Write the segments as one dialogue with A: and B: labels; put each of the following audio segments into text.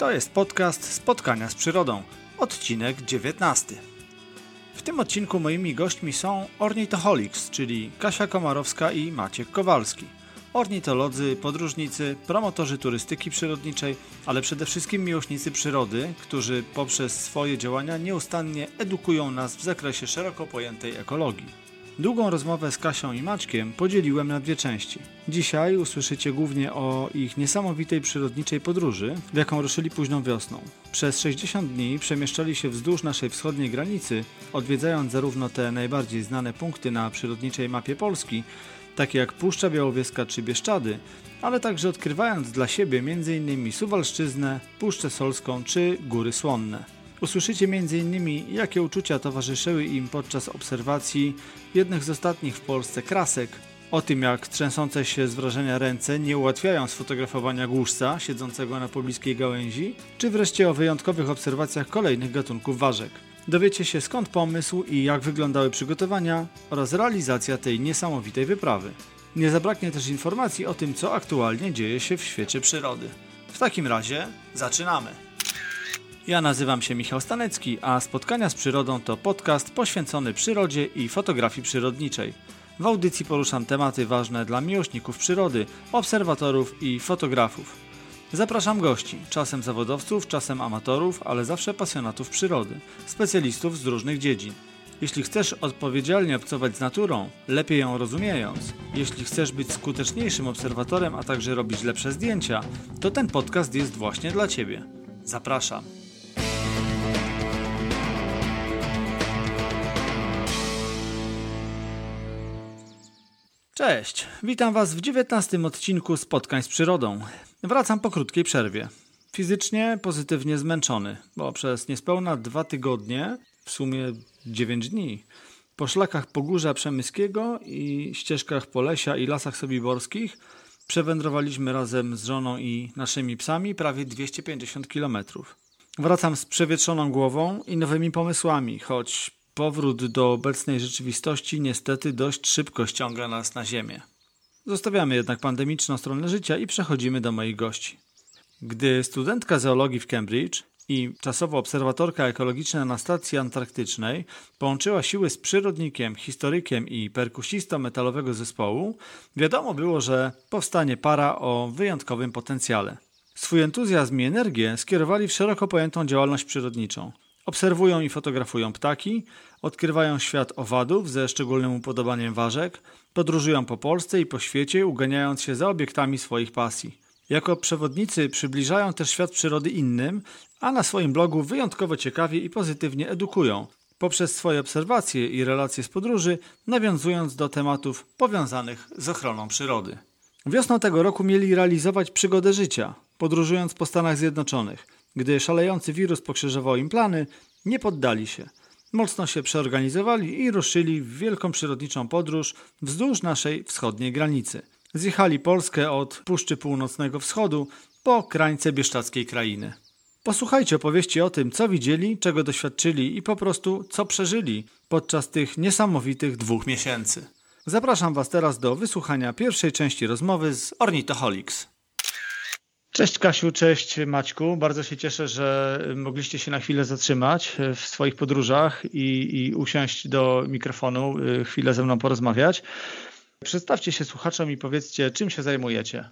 A: To jest podcast Spotkania z Przyrodą, odcinek 19. W tym odcinku moimi gośćmi są Ornithoholics, czyli Kasia Komarowska i Maciek Kowalski. Ornitolodzy, podróżnicy, promotorzy turystyki przyrodniczej, ale przede wszystkim miłośnicy przyrody, którzy poprzez swoje działania nieustannie edukują nas w zakresie szeroko pojętej ekologii. Długą rozmowę z Kasią i Maćkiem podzieliłem na dwie części. Dzisiaj usłyszycie głównie o ich niesamowitej przyrodniczej podróży, w jaką ruszyli późną wiosną. Przez 60 dni przemieszczali się wzdłuż naszej wschodniej granicy, odwiedzając zarówno te najbardziej znane punkty na przyrodniczej mapie Polski, takie jak Puszcza Białowieska czy Bieszczady, ale także odkrywając dla siebie m.in. Suwalszczyznę, Puszczę Solską czy Góry Słonne. Usłyszycie m.in. jakie uczucia towarzyszyły im podczas obserwacji jednych z ostatnich w Polsce krasek, o tym jak trzęsące się z wrażenia ręce nie ułatwiają sfotografowania głuszca siedzącego na pobliskiej gałęzi, czy wreszcie o wyjątkowych obserwacjach kolejnych gatunków ważek. Dowiecie się skąd pomysł i jak wyglądały przygotowania oraz realizacja tej niesamowitej wyprawy. Nie zabraknie też informacji o tym, co aktualnie dzieje się w świecie przyrody. W takim razie zaczynamy! Ja nazywam się Michał Stanecki, a Spotkania z Przyrodą to podcast poświęcony przyrodzie i fotografii przyrodniczej. W audycji poruszam tematy ważne dla miłośników przyrody, obserwatorów i fotografów. Zapraszam gości, czasem zawodowców, czasem amatorów, ale zawsze pasjonatów przyrody, specjalistów z różnych dziedzin. Jeśli chcesz odpowiedzialnie obcować z naturą, lepiej ją rozumiejąc, jeśli chcesz być skuteczniejszym obserwatorem, a także robić lepsze zdjęcia, to ten podcast jest właśnie dla Ciebie. Zapraszam. Cześć, witam Was w 19 odcinku Spotkań z Przyrodą. Wracam po krótkiej przerwie. Fizycznie pozytywnie zmęczony, bo przez niespełna dwa tygodnie, w sumie 9 dni, po szlakach Pogórza Przemyskiego i ścieżkach Polesia i lasach sobiborskich przewędrowaliśmy razem z żoną i naszymi psami prawie 250 km. Wracam z przewietrzoną głową i nowymi pomysłami, choć Powrót do obecnej rzeczywistości niestety dość szybko ściąga nas na ziemię. Zostawiamy jednak pandemiczną stronę życia i przechodzimy do moich gości. Gdy studentka zoologii w Cambridge i czasowo obserwatorka ekologiczna na stacji antarktycznej połączyła siły z przyrodnikiem, historykiem i perkusistą metalowego zespołu, wiadomo było, że powstanie para o wyjątkowym potencjale. Swój entuzjazm i energię skierowali w szeroko pojętą działalność przyrodniczą. Obserwują i fotografują ptaki, odkrywają świat owadów ze szczególnym upodobaniem ważek, podróżują po Polsce i po świecie, uganiając się za obiektami swoich pasji. Jako przewodnicy przybliżają też świat przyrody innym, a na swoim blogu wyjątkowo ciekawie i pozytywnie edukują, poprzez swoje obserwacje i relacje z podróży, nawiązując do tematów powiązanych z ochroną przyrody. Wiosną tego roku mieli realizować przygodę życia, podróżując po Stanach Zjednoczonych – gdy szalejący wirus pokrzyżował im plany, nie poddali się. Mocno się przeorganizowali i ruszyli w wielką przyrodniczą podróż wzdłuż naszej wschodniej granicy. Zjechali Polskę od Puszczy Północnego Wschodu po krańce bieszczackiej krainy. Posłuchajcie opowieści o tym, co widzieli, czego doświadczyli i po prostu co przeżyli podczas tych niesamowitych dwóch miesięcy. Zapraszam Was teraz do wysłuchania pierwszej części rozmowy z Ornithoholics. Cześć Kasiu, cześć Maćku. Bardzo się cieszę, że mogliście się na chwilę zatrzymać w swoich podróżach i, i usiąść do mikrofonu, y, chwilę ze mną porozmawiać. Przedstawcie się słuchaczom i powiedzcie, czym się zajmujecie.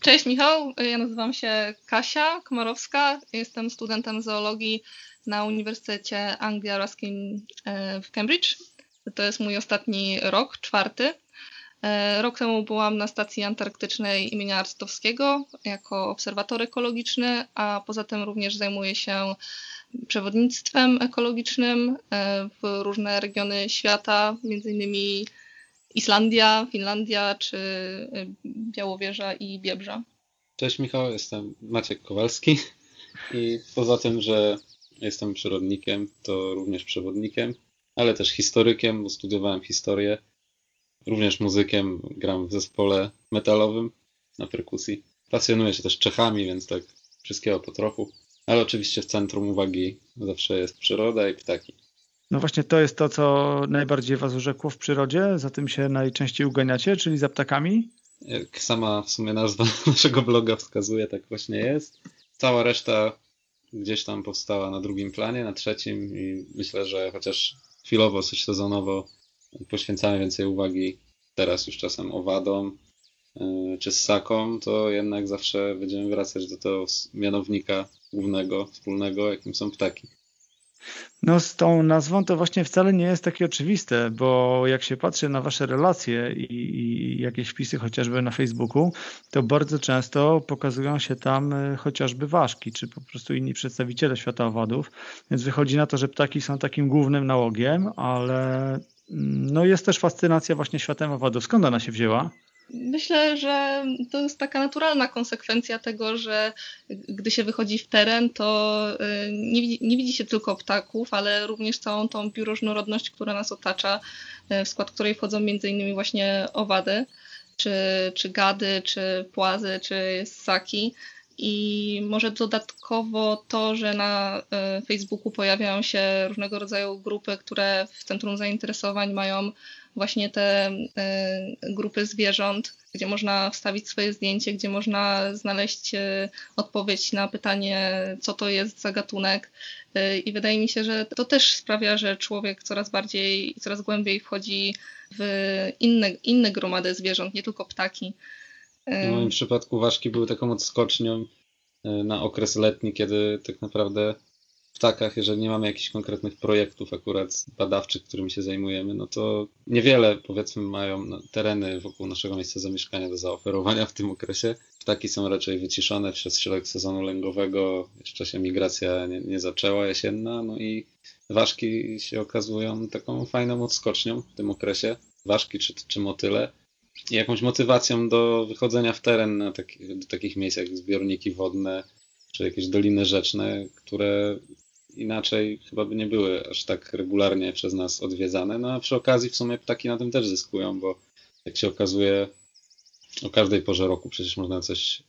B: Cześć Michał, ja nazywam się Kasia Komarowska, jestem studentem zoologii na Uniwersytecie Anglii Arabskiej e, w Cambridge. To jest mój ostatni rok, czwarty. E, rok temu byłam na stacji antarktycznej imienia Arcytowskiego jako obserwator ekologiczny, a poza tym również zajmuję się przewodnictwem ekologicznym e, w różne regiony świata, innymi Islandia, Finlandia czy e, Białowieża i Biebrza.
C: Cześć Michał, jestem Maciek Kowalski i poza tym, że jestem przyrodnikiem, to również przewodnikiem, ale też historykiem, bo studiowałem historię również muzykiem, gram w zespole metalowym na perkusji. Pasjonuję się też Czechami, więc tak wszystkiego po trochu. Ale oczywiście w centrum uwagi zawsze jest przyroda i ptaki.
A: No właśnie to jest to, co najbardziej Was urzekło w przyrodzie, za tym się najczęściej uganiacie, czyli za ptakami?
C: Jak sama w sumie nazwa naszego bloga wskazuje, tak właśnie jest. cała reszta gdzieś tam powstała na drugim planie, na trzecim i myślę, że chociaż chwilowo, coś sezonowo poświęcamy więcej uwagi teraz już czasem owadom yy, czy ssakom, to jednak zawsze będziemy wracać do tego mianownika głównego, wspólnego, jakim są ptaki.
A: No z tą nazwą to właśnie wcale nie jest takie oczywiste, bo jak się patrzy na wasze relacje i, i, jakieś wpisy chociażby na Facebooku, to bardzo często pokazują się tam e, chociażby ważki, czy po prostu inni przedstawiciele świata owadów, więc wychodzi na to, że ptaki są takim głównym nałogiem, ale no jest też fascynacja właśnie światem owadów. Skąd ona się wzięła?
B: Myślę, że to jest taka naturalna konsekwencja tego, że gdy się wychodzi w teren, to y, nie widzi, nie widzi się tylko ptaków, ale również całą tą bioróżnorodność, która nas otacza, y, w skład której wchodzą innymi właśnie owady, czy, czy gady, czy płazy, czy ssaki. I może dodatkowo to, że na y, Facebooku pojawiają się różnego rodzaju grupy, które w centrum zainteresowań mają właśnie te e, grupy zwierząt, gdzie można wstawić swoje zdjęcie, gdzie można znaleźć e, odpowiedź na pytanie, co to jest za gatunek. E, I wydaje mi się, że to też sprawia, że człowiek coraz bardziej i coraz głębiej wchodzi w inne, inne gromady zwierząt, nie tylko ptaki.
C: W moim przypadku ważki były taką odskocznią na okres letni, kiedy tak naprawdę ptakach, jeżeli nie mamy jakichś konkretnych projektów akurat badawczych, którymi się zajmujemy, no to niewiele powiedzmy mają tereny wokół naszego miejsca zamieszkania do zaoferowania w tym okresie. Ptaki są raczej wyciszone przez środek sezonu lęgowego, jeszcze się migracja nie, nie zaczęła jesienna, no i ważki się okazują taką fajną odskocznią w tym okresie, ważki czy, czy motyle jakąś motywacją do wychodzenia w teren na taki, do takich miejsc jak zbiorniki wodne, czy jakieś doliny rzeczne, które inaczej chyba by nie były aż tak regularnie przez nas odwiedzane. No a przy okazji w sumie ptaki na tym też zyskują, bo jak się okazuje, o każdej porze roku przecież można coś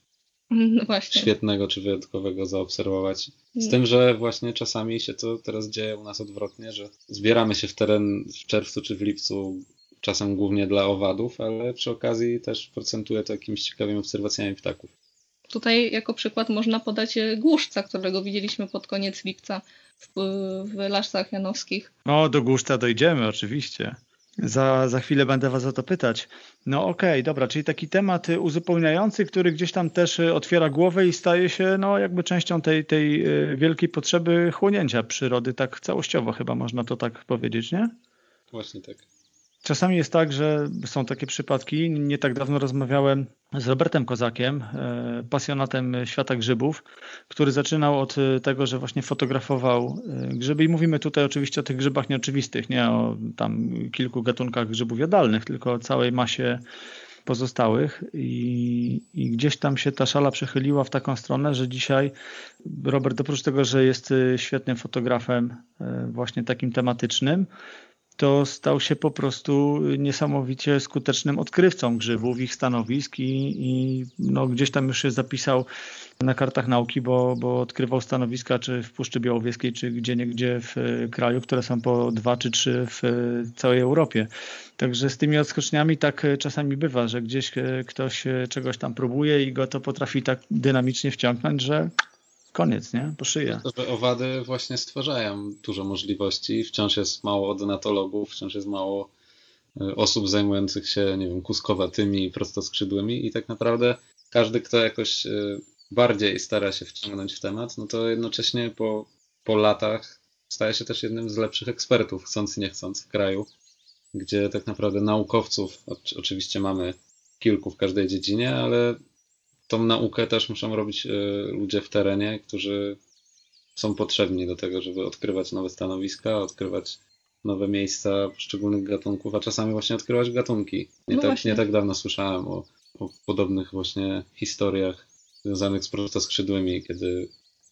C: no świetnego czy wyjątkowego zaobserwować. Z tym, że właśnie czasami się to teraz dzieje u nas odwrotnie, że zbieramy się w teren w czerwcu czy w lipcu, czasem głównie dla owadów, ale przy okazji też procentuje to jakimiś ciekawymi obserwacjami ptaków.
B: Tutaj jako przykład można podać e, głuszca, którego widzieliśmy pod koniec lipca w, w Laszcach Janowskich.
A: O, do głuszca dojdziemy oczywiście. Za, za chwilę będę Was o to pytać. No okej, okay, dobra, czyli taki temat uzupełniający, który gdzieś tam też e, otwiera głowę i staje się no, jakby częścią tej, tej e, wielkiej potrzeby chłonięcia przyrody, tak całościowo chyba można to tak powiedzieć, nie?
C: Właśnie tak.
A: Czasami jest tak, że są takie przypadki. Nie tak dawno rozmawiałem z Robertem Kozakiem, e, pasjonatem świata grzybów, który zaczynał od tego, że właśnie fotografował e, grzyby i mówimy tutaj oczywiście o tych grzybach nieoczywistych, nie o tam kilku gatunkach grzybów jadalnych, tylko o całej masie pozostałych I, i, gdzieś tam się ta szala przechyliła w taką stronę, że dzisiaj Robert oprócz tego, że jest świetnym fotografem e, właśnie takim tematycznym, to stał się po prostu niesamowicie skutecznym odkrywcą grzybów, ich stanowisk i, i no, gdzieś tam już się zapisał na kartach nauki, bo, bo odkrywał stanowiska czy w Puszczy Białowieskiej, czy gdzie niegdzie w kraju, które są po dwa czy trzy w całej Europie. Także z tymi odskoczniami tak czasami bywa, że gdzieś ktoś czegoś tam próbuje i go to potrafi tak dynamicznie wciągnąć, że koniec, nie? Po szyję.
C: To, że owady właśnie stwarzają dużo możliwości. Wciąż jest mało odonatologów, wciąż jest mało e, osób zajmujących się, nie wiem, kuskowatymi, prostoskrzydłymi i tak naprawdę każdy, kto jakoś e, bardziej stara się wciągnąć w temat, no to jednocześnie po, po latach staje się też jednym z lepszych ekspertów, chcąc nie chcąc, w kraju, gdzie tak naprawdę naukowców, oczywiście mamy kilku w każdej dziedzinie, ale tą naukę też muszą robić e, ludzie w terenie, którzy są potrzebni do tego, żeby odkrywać nowe stanowiska, odkrywać nowe miejsca poszczególnych gatunków, a czasami właśnie odkrywać gatunki. Nie, no tak, nie tak dawno słyszałem o, o podobnych właśnie historiach związanych z prostoskrzydłymi, kiedy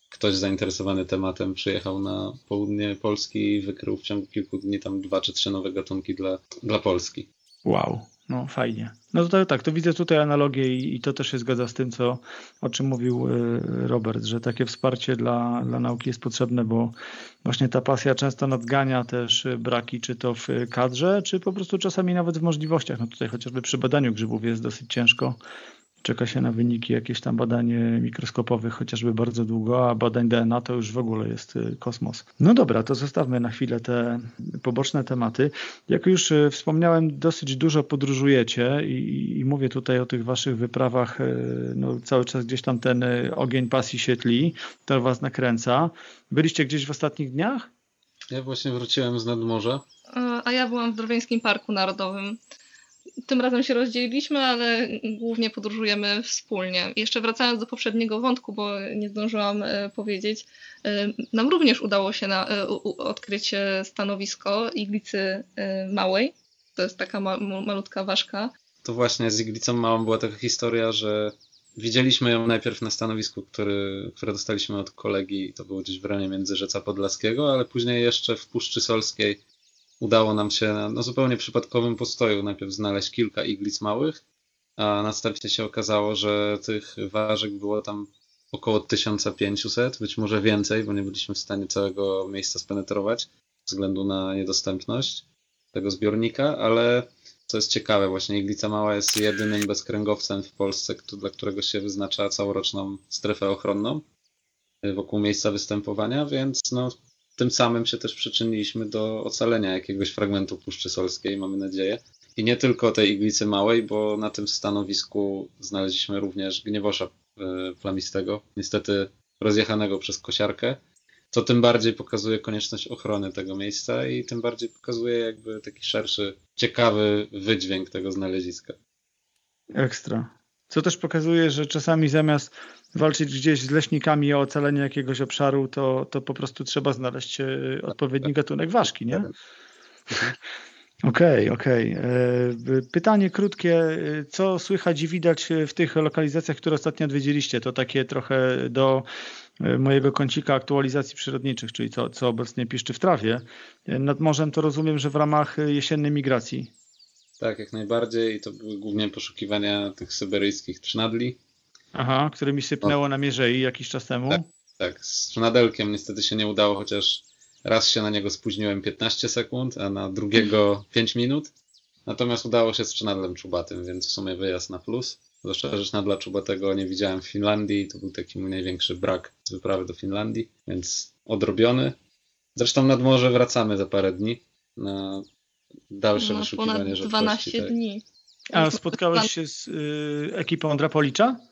C: ktoś zainteresowany tematem przyjechał na południe Polski i wykrył w ciągu kilku dni tam dwa czy trzy nowe gatunki dla, dla Polski.
A: Wow. No fajnie. No to tak, to widzę tutaj analogię i, i, to też się zgadza z tym, co, o czym mówił y, Robert, że takie wsparcie dla, dla nauki jest potrzebne, bo właśnie ta pasja często nadgania też braki, czy to w kadrze, czy po prostu czasami nawet w możliwościach. No tutaj chociażby przy badaniu grzybów jest dosyć ciężko czeka się na wyniki jakieś tam badań mikroskopowych, chociażby bardzo długo, a badań DNA to już w ogóle jest y, kosmos. No dobra, to zostawmy na chwilę te poboczne tematy. Jak już y, wspomniałem, dosyć dużo podróżujecie i, i mówię tutaj o tych waszych wyprawach, y, no cały czas gdzieś tam ten ogień pasji się tli, to was nakręca. Byliście gdzieś w ostatnich dniach?
C: Ja właśnie wróciłem z nadmorza.
B: A ja byłam w Drwieńskim Parku Narodowym tym razem się rozdzieliliśmy, ale głównie podróżujemy wspólnie. Jeszcze wracając do poprzedniego wątku, bo nie zdążyłam e, powiedzieć, e, nam również udało się na, e, odkryć stanowisko iglicy małej. To jest taka ma, malutka ważka.
C: To właśnie z iglicą małą była taka historia, że widzieliśmy ją najpierw na stanowisku, który, które dostaliśmy od kolegi, to było gdzieś w rejonie Międzyrzeca Podlaskiego, ale później jeszcze w Puszczy Solskiej udało nam się na no, zupełnie przypadkowym postoju najpierw znaleźć kilka iglic małych, a następnie się okazało, że tych ważek było tam około 1500, być może więcej, bo nie byliśmy w stanie całego miejsca spenetrować ze względu na niedostępność tego zbiornika, ale co jest ciekawe, właśnie Iglica Mała jest jedynym bezkręgowcem w Polsce, dla którego się wyznacza całoroczną strefę ochronną wokół miejsca występowania, więc no, tym samym się też przyczyniliśmy do ocalenia jakiegoś fragmentu Puszczy Solskiej, mamy nadzieję. I nie tylko tej iglicy małej, bo na tym stanowisku znaleźliśmy również gniewosza e, plamistego, niestety rozjechanego przez kosiarkę, co tym bardziej pokazuje konieczność ochrony tego miejsca i tym bardziej pokazuje jakby taki szerszy, ciekawy wydźwięk tego znaleziska.
A: Ekstra. Co też pokazuje, że czasami zamiast walczyć gdzieś z leśnikami o ocalenie jakiegoś obszaru, to, to po prostu trzeba znaleźć e, odpowiedni gatunek ważki, nie? Okej, okay, okej. Okay. E, pytanie krótkie. E, co słychać i widać w tych lokalizacjach, które ostatnio odwiedziliście? To takie trochę do mojego kącika aktualizacji przyrodniczych, czyli co, co obecnie piszczy w trawie. Nad morzem to rozumiem, że w ramach jesiennej migracji.
C: Tak, jak najbardziej. I to były głównie poszukiwania tych syberyjskich trznadli.
A: Aha, którymi sypnęło na Mierzei jakiś czas temu.
C: Tak, tak, z trznadelkiem niestety się nie udało, chociaż raz się na niego spóźniłem 15 sekund, a na drugiego 5 minut. Natomiast udało się z trzynadlem czubatym, więc w sumie wyjazd na plus. Zwłaszcza, że trzynadla czubatego nie widziałem w Finlandii. To był taki mój największy brak z wyprawy do Finlandii, więc odrobiony. Zresztą nad morze wracamy za parę dni na dalsze no, wyszukiwanie ponad
B: 12 tak. dni.
A: A spotkałeś się z y, ekipą Drapolicza?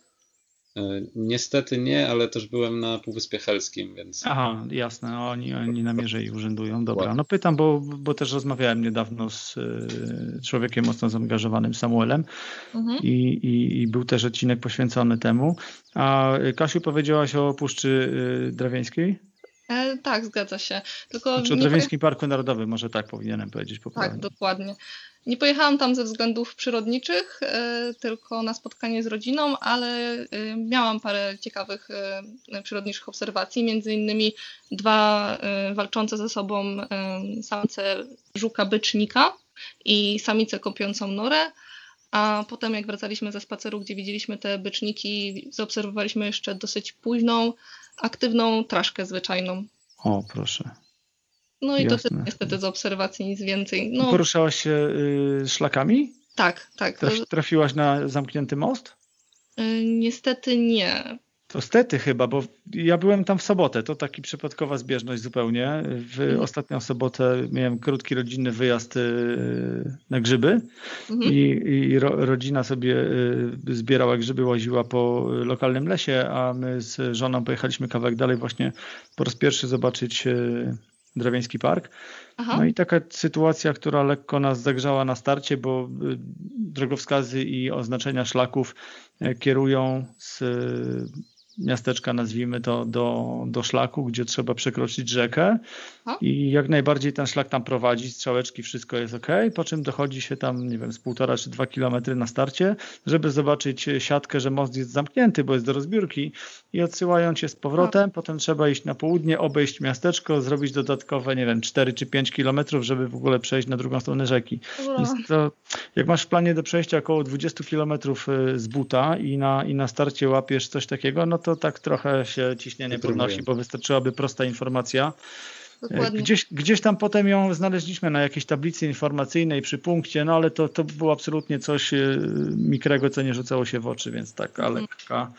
C: Y, niestety nie, ale też byłem na Półwyspie Helskim, więc...
A: Aha, jasne, oni, oni na mierzei urzędują. Dobra, no pytam, bo, bo też rozmawiałem niedawno z y, człowiekiem mocno zaangażowanym, Samuelem mhm. i, i, i, był też odcinek poświęcony temu. A Kasiu, powiedziałaś o Puszczy y, Drawiańskiej?
B: E, tak, zgadza się. Tylko
A: znaczy o Drewińskim Parku Narodowym, może tak powinienem powiedzieć poprawnie.
B: Tak, dokładnie. Nie pojechałam tam ze względów przyrodniczych, e, tylko na spotkanie z rodziną, ale e, miałam parę ciekawych e, przyrodniczych obserwacji, między innymi dwa e, walczące ze sobą e, samce żuka bycznika i samicę kopiącą norę. A potem, jak wracaliśmy ze spaceru, gdzie widzieliśmy te byczniki, zaobserwowaliśmy jeszcze dosyć późną aktywną traszkę zwyczajną.
A: O, proszę.
B: No i Jasne. to też niestety z obserwacji nic więcej. No,
A: Poruszałaś się y, szlakami?
B: Tak, tak.
A: trafiłaś na zamknięty most?
B: Y, niestety nie.
A: To stety chyba, bo ja byłem tam w sobotę, to taki przypadkowa zbieżność zupełnie. W mhm. ostatnią sobotę miałem krótki rodzinny wyjazd y, na grzyby mhm. i, i ro, rodzina sobie y, zbierała grzyby, łaziła po lokalnym lesie, a my z żoną pojechaliśmy kawałek dalej właśnie po raz pierwszy zobaczyć y, Drawiański Park. Aha. No i taka sytuacja, która lekko nas zagrzała na starcie, bo drogowskazy i oznaczenia szlaków kierują z miasteczka, nazwijmy to, do, do szlaku, gdzie trzeba przekroczyć rzekę. I jak najbardziej ten szlak tam prowadzi, strzałeczki, wszystko jest ok, po czym dochodzi się tam, nie wiem, z półtora czy dwa kilometry na starcie, żeby zobaczyć siatkę, że most jest zamknięty, bo jest do rozbiórki. I odsyłają cię z powrotem, potem trzeba iść na południe, obejść miasteczko, zrobić dodatkowe, nie wiem, 4 czy 5 kilometrów, żeby w ogóle przejść na drugą stronę rzeki. Więc to, jak masz w planie do przejścia około 20 kilometrów y, z buta i na, i na starcie łapiesz coś takiego, no to tak trochę się ciśnienie podnosi, bo wystarczyłaby prosta informacja
B: dokładnie.
A: Gdzieś, gdzieś tam potem ją znaleźliśmy na jakiejś tablicy informacyjnej przy punkcie, no ale to, to było absolutnie coś e, mikrego, co nie rzucało się w oczy, więc taka
B: Mhm.
A: lekka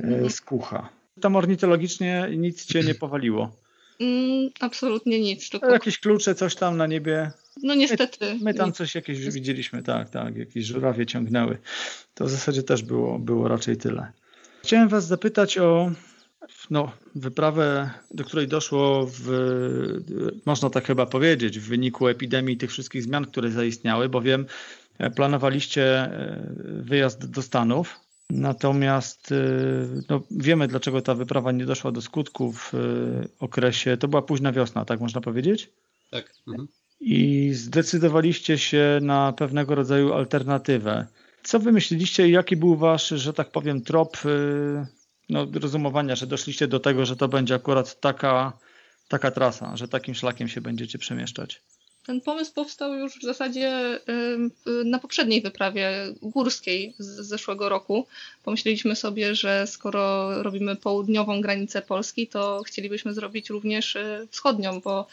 A: e,
B: Mhm.
A: skucha. Tam ornitologicznie nic cię nie powaliło.
B: Mm, absolutnie nic, tylko
A: Jakieś klucze, coś tam na niebie.
B: no niestety.
A: My tam
B: nic.
A: coś jakieś widzieliśmy, tak, tak, jakieś żurawie ciągnęły. To w zasadzie też było, było raczej tyle. Chciałem was zapytać o no, wyprawę, do której doszło w, można tak chyba powiedzieć, w wyniku epidemii tych wszystkich zmian, które zaistniały, bowiem e, planowaliście e, wyjazd do Stanów. Natomiast e, no, wiemy, dlaczego ta wyprawa nie doszła do skutku w okresie. To była późna wiosna, tak można powiedzieć?
C: Tak. Mhm.
A: i zdecydowaliście się na pewnego rodzaju alternatywę. Co wymyśliliście i jaki był wasz, że tak powiem, trop y, no, rozumowania, że doszliście do tego, że to będzie akurat taka, taka trasa, że takim szlakiem się będziecie przemieszczać?
B: Ten pomysł powstał już w zasadzie na poprzedniej wyprawie górskiej z zeszłego roku. Pomyśleliśmy sobie, że skoro robimy południową granicę Polski, to chcielibyśmy zrobić również y, wschodnią, bo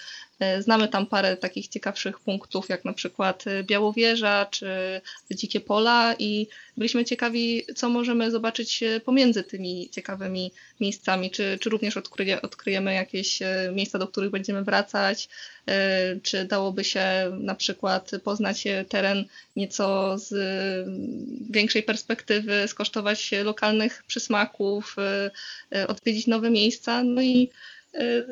B: znamy tam parę takich ciekawszych punktów, jak na przykład y, Białowieża czy Dzikie Pola i byliśmy ciekawi, co możemy zobaczyć y, pomiędzy tymi ciekawymi miejscami, czy, czy również odkryje, odkryjemy jakieś miejsca, do których będziemy wracać, czy dałoby się na przykład poznać e, teren nieco z większej perspektywy, skosztować lokalnych przysmaków, odwiedzić nowe miejsca. No i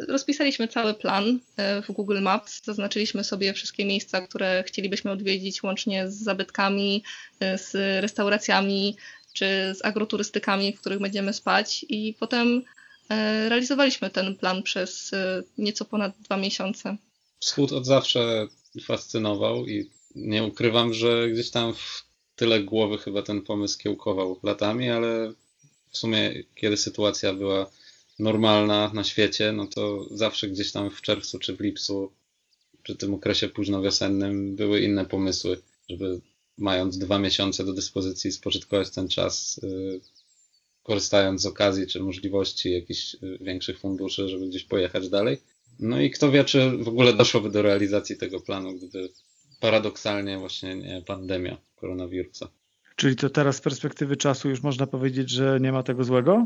B: rozpisaliśmy cały plan y, w Google Maps, zaznaczyliśmy sobie wszystkie miejsca, które chcielibyśmy odwiedzić, łącznie z zabytkami, y, z restauracjami czy z agroturystykami, w których będziemy spać i potem realizowaliśmy ten plan przez nieco ponad dwa miesiące.
C: Wschód od zawsze fascynował i nie ukrywam, że gdzieś tam w tyle głowy chyba ten pomysł kiełkował latami, ale w sumie kiedy sytuacja była normalna na świecie, no to zawsze gdzieś tam w czerwcu czy w lipcu, przy tym okresie późnowiosennym były inne pomysły, żeby mając dwa miesiące do dyspozycji spożytkować ten czas, yy, korzystając z okazji czy możliwości jakichś yy, większych funduszy, żeby gdzieś pojechać dalej. No i kto wie, czy w ogóle doszłoby do realizacji tego planu, gdyby paradoksalnie właśnie nie pandemia koronawirusa.
A: Czyli to teraz z perspektywy czasu już można powiedzieć, że nie ma tego złego?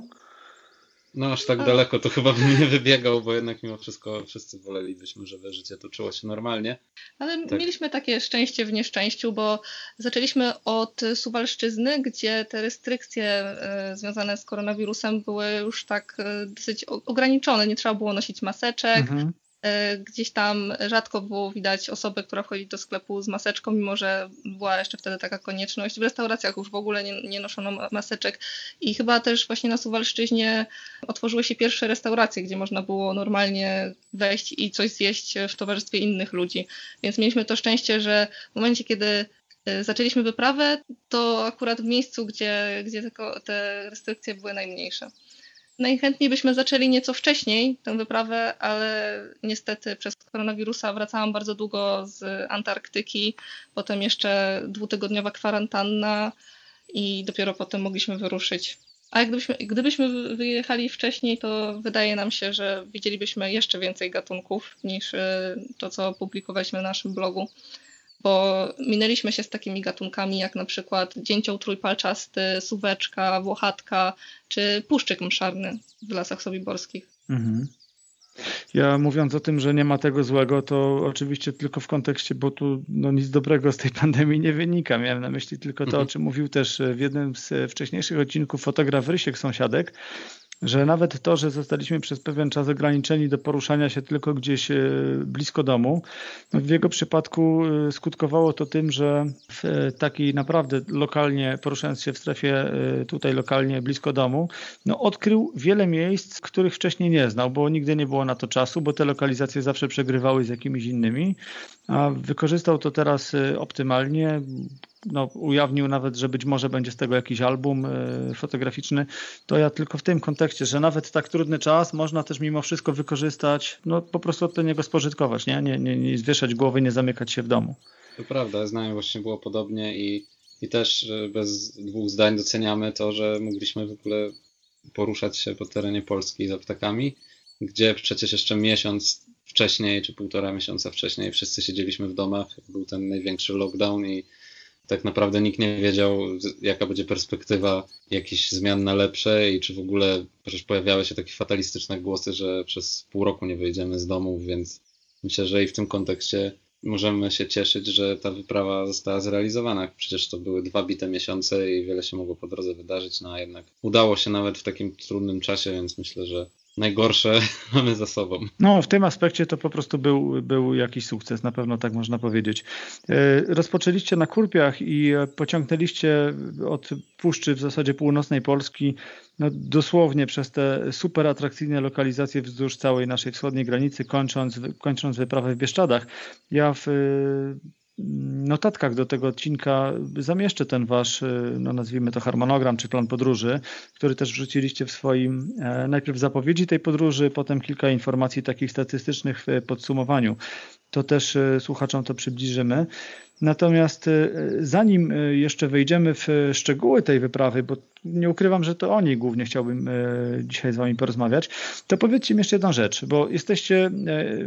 C: No aż tak daleko to chyba bym nie wybiegał, bo jednak mimo wszystko wszyscy wolelibyśmy, żeby życie toczyło się normalnie.
B: Ale
C: Tak.
B: mieliśmy takie szczęście w nieszczęściu, bo zaczęliśmy od Suwalszczyzny, gdzie te restrykcje e, związane z koronawirusem były już tak e, dosyć ograniczone. Nie trzeba było nosić maseczek.
A: Mhm.
B: E, Gdzieś tam rzadko było widać osobę, która wchodzi do sklepu z maseczką, mimo że była jeszcze wtedy taka konieczność. W restauracjach już w ogóle nie, nie noszono ma- maseczek i chyba też właśnie na Suwalszczyźnie otworzyły się pierwsze restauracje, gdzie można było normalnie wejść i coś zjeść w towarzystwie innych ludzi. Więc mieliśmy to szczęście, że w momencie, kiedy e, zaczęliśmy wyprawę, to akurat w miejscu, gdzie, gdzie te restrykcje były najmniejsze. Najchętniej byśmy zaczęli nieco wcześniej tę wyprawę, ale niestety przez koronawirusa wracałam bardzo długo z Antarktyki, potem jeszcze dwutygodniowa kwarantanna i dopiero potem mogliśmy wyruszyć. A gdybyśmy, gdybyśmy wy- wyjechali wcześniej, to wydaje nam się, że widzielibyśmy jeszcze więcej gatunków niż e, to, co publikowaliśmy na naszym blogu. Bo minęliśmy się z takimi gatunkami jak na przykład dzięcioł trójpalczasty, suweczka, włochatka czy puszczyk mszarny w lasach sobiborskich.
A: Mhm. Ja mówiąc o tym, że nie ma tego złego, to oczywiście tylko w kontekście, bo tu no, nic dobrego z tej pandemii nie wynika. Miałem na myśli tylko to, o
C: Mhm.
A: czym mówił też w jednym z wcześniejszych odcinków fotograf Rysiek Sąsiadek, że nawet to, że zostaliśmy przez pewien czas ograniczeni do poruszania się tylko gdzieś e, blisko domu, w jego przypadku e, skutkowało to tym, że w e, takiej naprawdę lokalnie, poruszając się w strefie tutaj lokalnie blisko domu, no odkrył wiele miejsc, których wcześniej nie znał, bo nigdy nie było na to czasu, bo te lokalizacje zawsze przegrywały z jakimiś innymi, a wykorzystał to teraz optymalnie. No, ujawnił nawet, że być może będzie z tego jakiś album e, fotograficzny. To ja tylko w tym kontekście, że nawet tak trudny czas można też mimo wszystko wykorzystać, no po prostu od niego spożytkować, nie? Nie, nie, nie zwieszać głowy, nie zamykać się w domu.
C: To prawda, z nami właśnie było podobnie i, i też e, bez dwóch zdań doceniamy to, że mogliśmy w ogóle poruszać się po terenie Polski za ptakami, gdzie przecież jeszcze miesiąc wcześniej, czy półtora miesiąca wcześniej. Wszyscy siedzieliśmy w domach, był ten największy lockdown i tak naprawdę nikt nie wiedział, jaka będzie perspektywa jakichś zmian na lepsze i czy w ogóle, przecież pojawiały się takie fatalistyczne głosy, że przez pół roku nie wyjdziemy z domu, więc myślę, że i w tym kontekście możemy się cieszyć, że ta wyprawa została zrealizowana. Przecież to były dwa bite miesiące i wiele się mogło po drodze wydarzyć, no a jednak udało się nawet w takim trudnym czasie, więc myślę, że najgorsze mamy za sobą.
A: No, w tym aspekcie to po prostu był, był jakiś sukces, na pewno tak można powiedzieć. E, rozpoczęliście na Kurpiach i pociągnęliście od Puszczy w zasadzie północnej Polski no, dosłownie przez te super atrakcyjne lokalizacje wzdłuż całej naszej wschodniej granicy, kończąc, kończąc wyprawę w Bieszczadach. Ja w notatkach do tego odcinka zamieszczę ten wasz, y, no nazwijmy to harmonogram czy plan podróży, który też wrzuciliście w swoim e, najpierw zapowiedzi tej podróży, potem kilka informacji takich statystycznych w podsumowaniu. To też y, słuchaczom to przybliżymy. Natomiast y, zanim y, jeszcze wejdziemy w szczegóły tej wyprawy, bo nie ukrywam, że to o niej głównie chciałbym dzisiaj z Wami porozmawiać, to powiedzcie mi jeszcze jedną rzecz, bo jesteście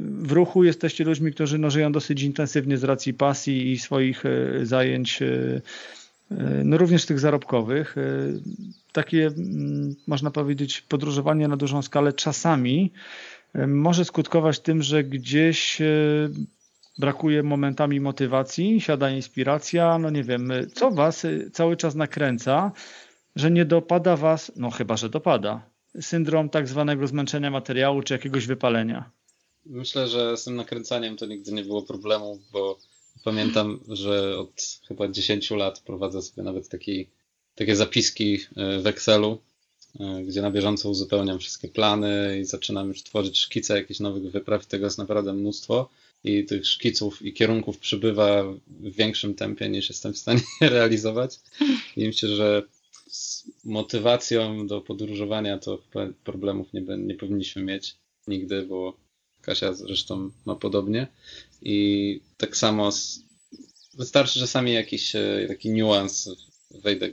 A: w ruchu, jesteście ludźmi, którzy no, żyją dosyć intensywnie z racji pasji i swoich zajęć, no również tych zarobkowych. Takie, mm, można powiedzieć, podróżowanie na dużą skalę czasami może skutkować tym, że gdzieś brakuje momentami motywacji, siada inspiracja, no nie wiem, co was cały czas nakręca, że nie dopada was, no chyba, że dopada, syndrom tak zwanego zmęczenia materiału czy jakiegoś wypalenia?
C: Myślę, że z tym nakręcaniem to nigdy nie było problemu, bo pamiętam, że od chyba 10 lat prowadzę sobie nawet taki, takie zapiski e, w Excelu, e, gdzie na bieżąco uzupełniam wszystkie plany i zaczynam już tworzyć szkice jakichś nowych wypraw. Tego jest naprawdę mnóstwo i tych szkiców i kierunków przybywa w większym tempie niż jestem w stanie realizować. I myślę, że z motywacją do podróżowania to problemów nie, nie powinniśmy mieć nigdy, bo Kasia zresztą ma podobnie. I tak samo z, wystarczy czasami jakiś e, taki niuans, wejdę